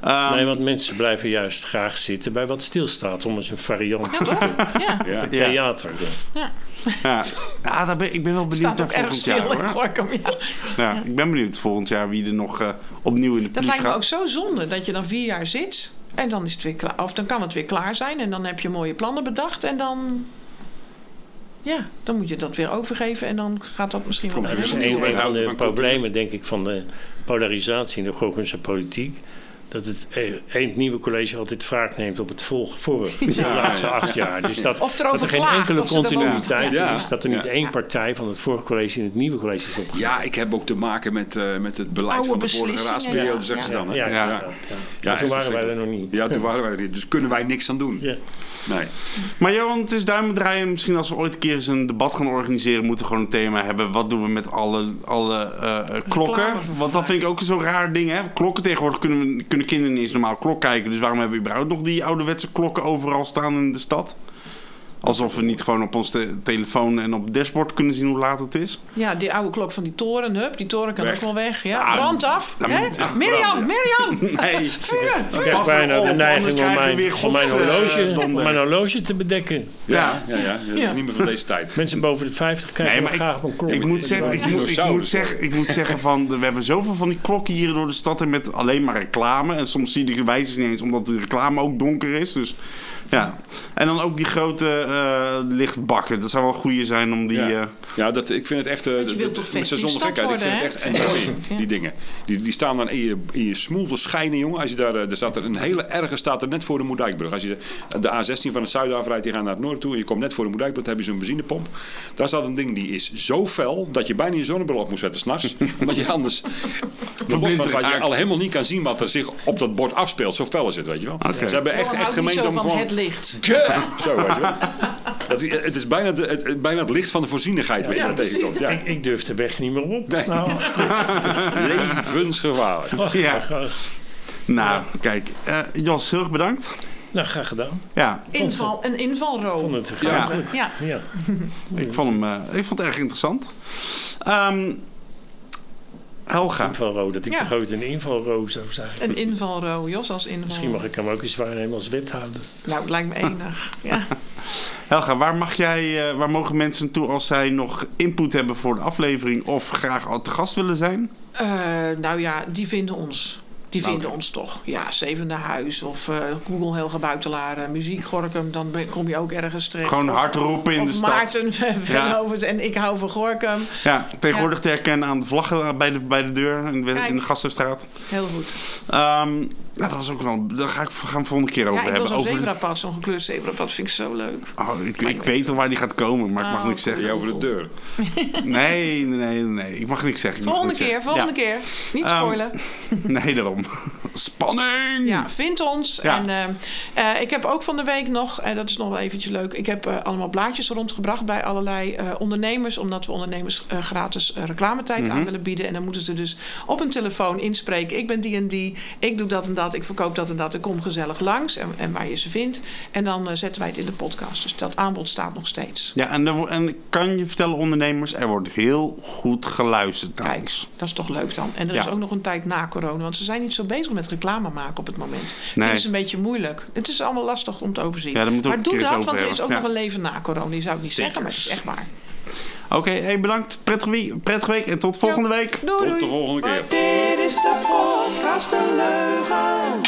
Ehm, Nee, want mensen blijven juist graag zitten bij wat stilstaat. Om eens een variant Ja, toch? Ja. Ja. Ja. theater. ja. ja, ja daar ben, ik ben wel benieuwd naar volgend jaar. stil Hoor. Gorkum, ja. Ja, ik ben benieuwd volgend jaar wie er nog eh, opnieuw in de Dat lijkt me ook zo zonde dat je dan vier jaar zit. En dan is het weer klaar. Of dan kan het weer klaar zijn. En dan heb je mooie plannen bedacht. En dan. Ja, dan moet je dat weer overgeven. En dan gaat dat misschien wel weer Dat is een van de problemen, denk ik, van de polarisatie in de Gorkumse politiek. Dat het eh, één nieuwe college altijd wraak neemt op het volg, vorige, de laatste acht jaar. Dus dat, Of dat er geen enkele continuïteit Ja. is. Dat er niet Ja. één partij van het vorige college in het nieuwe college is opgegaan. Ja, ik heb ook te maken met, eh, met het beleid Oude van de vorige raadsperiode, ja. zeggen ze Ja. dan. Hè? Ja, ja, Ja. ja. Ja, Maar toen waren wij er nog niet. Ja, toen waren wij er niet. Dus kunnen wij niks aan doen. Ja. Nee. Maar Johan, het is duimen draaien. Misschien als we ooit een keer eens een debat gaan organiseren, moeten we gewoon een thema hebben. Wat doen we met alle, alle eh, klokken? Want dat vind ik ook zo'n raar ding. Hè? Klokken tegenwoordig kunnen, we, kunnen kinderen niet eens normaal klok kijken. Dus waarom hebben we überhaupt nog die ouderwetse klokken overal staan in de stad? Alsof we niet gewoon op ons te- telefoon en op het dashboard kunnen zien hoe laat het is. Ja, die oude klok van die toren. Hup, die toren kan Weg. ook wel weg. Ja, Ah, brand af. dan hè? Mirjam, Mirjam! Nee. Vuur! Ik Pas krijg bijna de neiging om krijgen mijn, om mijn, eh, horloge, om mijn horloge te bedekken. Ja, ja, ja. Ja. Niet meer van deze tijd. Mensen boven de 50 kijken Nee, maar graag op een klok. Ik moet, zeggen, ik, moet, ik, zeggen, ik moet zeggen van, we hebben zoveel van die klokken hier door de stad en met alleen maar reclame. En soms zie je de wijzers niet eens, omdat de reclame ook donker is. Dus ja. En dan ook die grote eh, lichtbakken. Dat zou wel goede zijn om die... Ja. Eh, Ja, dat, ik vind het echt... eh, Want je wilt dat- toch met vet z'n in zonder stad gekheid. Ik vind het echt en Ja. die dingen. Die, die staan dan in je, in je smoel te schijnen, jongen. Als je daar, eh, er staat er een hele erge staat er net voor de Moerdijkbrug. Als je de, de A16 van het zuiden afrijdt, die gaan naar het noorden toe. En je komt net voor de Moerdijkbrug, dan heb je zo'n benzinepomp. Daar staat een ding die is zo fel dat je bijna je zonnebril op moet zetten s'nachts. omdat je anders... Los van dat je al helemaal niet kan zien wat er zich op dat bord afspeelt. Zo fel is het, weet je wel. Ze hebben echt, echt gemeend om van gewoon... het licht. Zo, weet je wel. Dat, het is bijna, de, het, bijna het licht van de voorzienigheid Ja. Ik, ik durf de weg niet meer op. Nee. Nou, Levensgevaarlijk. ach, Ja. ach, ach. nou, kijk. eh, Jos, heel erg bedankt. nou, graag gedaan. Ja, Inval, een Ik invalroom. vond het Ja. grappig. Ja. Ja. ik vond, hem, eh, ik vond het erg interessant. Ehm, Helga. Invalro, dat ik Ja. de grote invalro zou zijn. Een invalro, Jos als invalro. Misschien mag ik hem ook eens waarnemen als wethouder. Nou, het lijkt me enig. Ja. Helga, waar, mag jij, eh, waar mogen mensen naartoe als zij nog input hebben voor de aflevering of graag al te gast willen zijn? Eh, nou ja, die vinden ons. Die vinden Oké. ons toch. Ja, Zevende Huis of eh, Google Helga Buitelaar, Muziek Gorkum. Dan ben- kom je ook ergens terecht. Gewoon Of- hard roepen in of de stad. Maarten Venhovens en ik hou van Gorkum. Ja, tegenwoordig te herkennen aan de vlaggen bij de, bij de deur in de, in de Gastenstraat. Heel goed. Ehm, nou, dat was ook wel. Daar ga ik gaan volgende keer over Ja, ik wil hebben. zo'n Over, zebrapad, zo'n gekleurd zebrapad, vind ik zo leuk. oh, ik, ik weet al waar die gaat komen, maar ik mag Oh, niks zeggen. Die over de deur. Nee, nee, nee, nee. Ik mag niks zeggen. Volgende niks keer, zeggen. volgende keer. Niet Ehm, spoilen. Nee, daarom. Spanning! Ja, vind ons. Ja. En eh, eh, ik heb ook van de week nog, en dat is nog wel eventjes leuk... ik heb eh, allemaal blaadjes rondgebracht bij allerlei eh, ondernemers... omdat we ondernemers eh, gratis eh, reclametijd Mhm. aan willen bieden. En dan moeten ze dus op een telefoon inspreken... ik ben die en die, ik doe dat en dat, ik verkoop dat en dat... ik kom gezellig langs en, en waar je ze vindt. En dan eh, zetten wij het in de podcast. Dus dat aanbod staat nog steeds. Ja, en, en kan je vertellen, ondernemers, er wordt heel goed geluisterd naar Kijk, ons. dat is toch leuk dan. En er Ja. is ook nog een tijd na corona. Want ze zijn niet zo bezig met reclame maken op het moment. Nee. Dat is een beetje moeilijk. Het is allemaal lastig om te overzien. Ja, maar doe dat, want er is ook nog een leven na corona. Die zou ik niet zeggen, maar het is echt waar. Oké, hey, bedankt. Prettige week, prettige week en tot volgende week. Doei, Tot doei. de volgende keer. Dit is de podcast een leugen.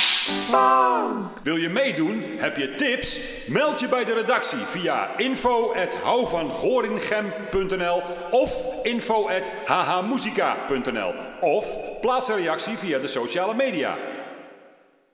Wil je meedoen? Heb je tips? Meld je bij de redactie via info.houvangorinchem.nl of info.hhmusica.nl of plaats een reactie via de sociale media.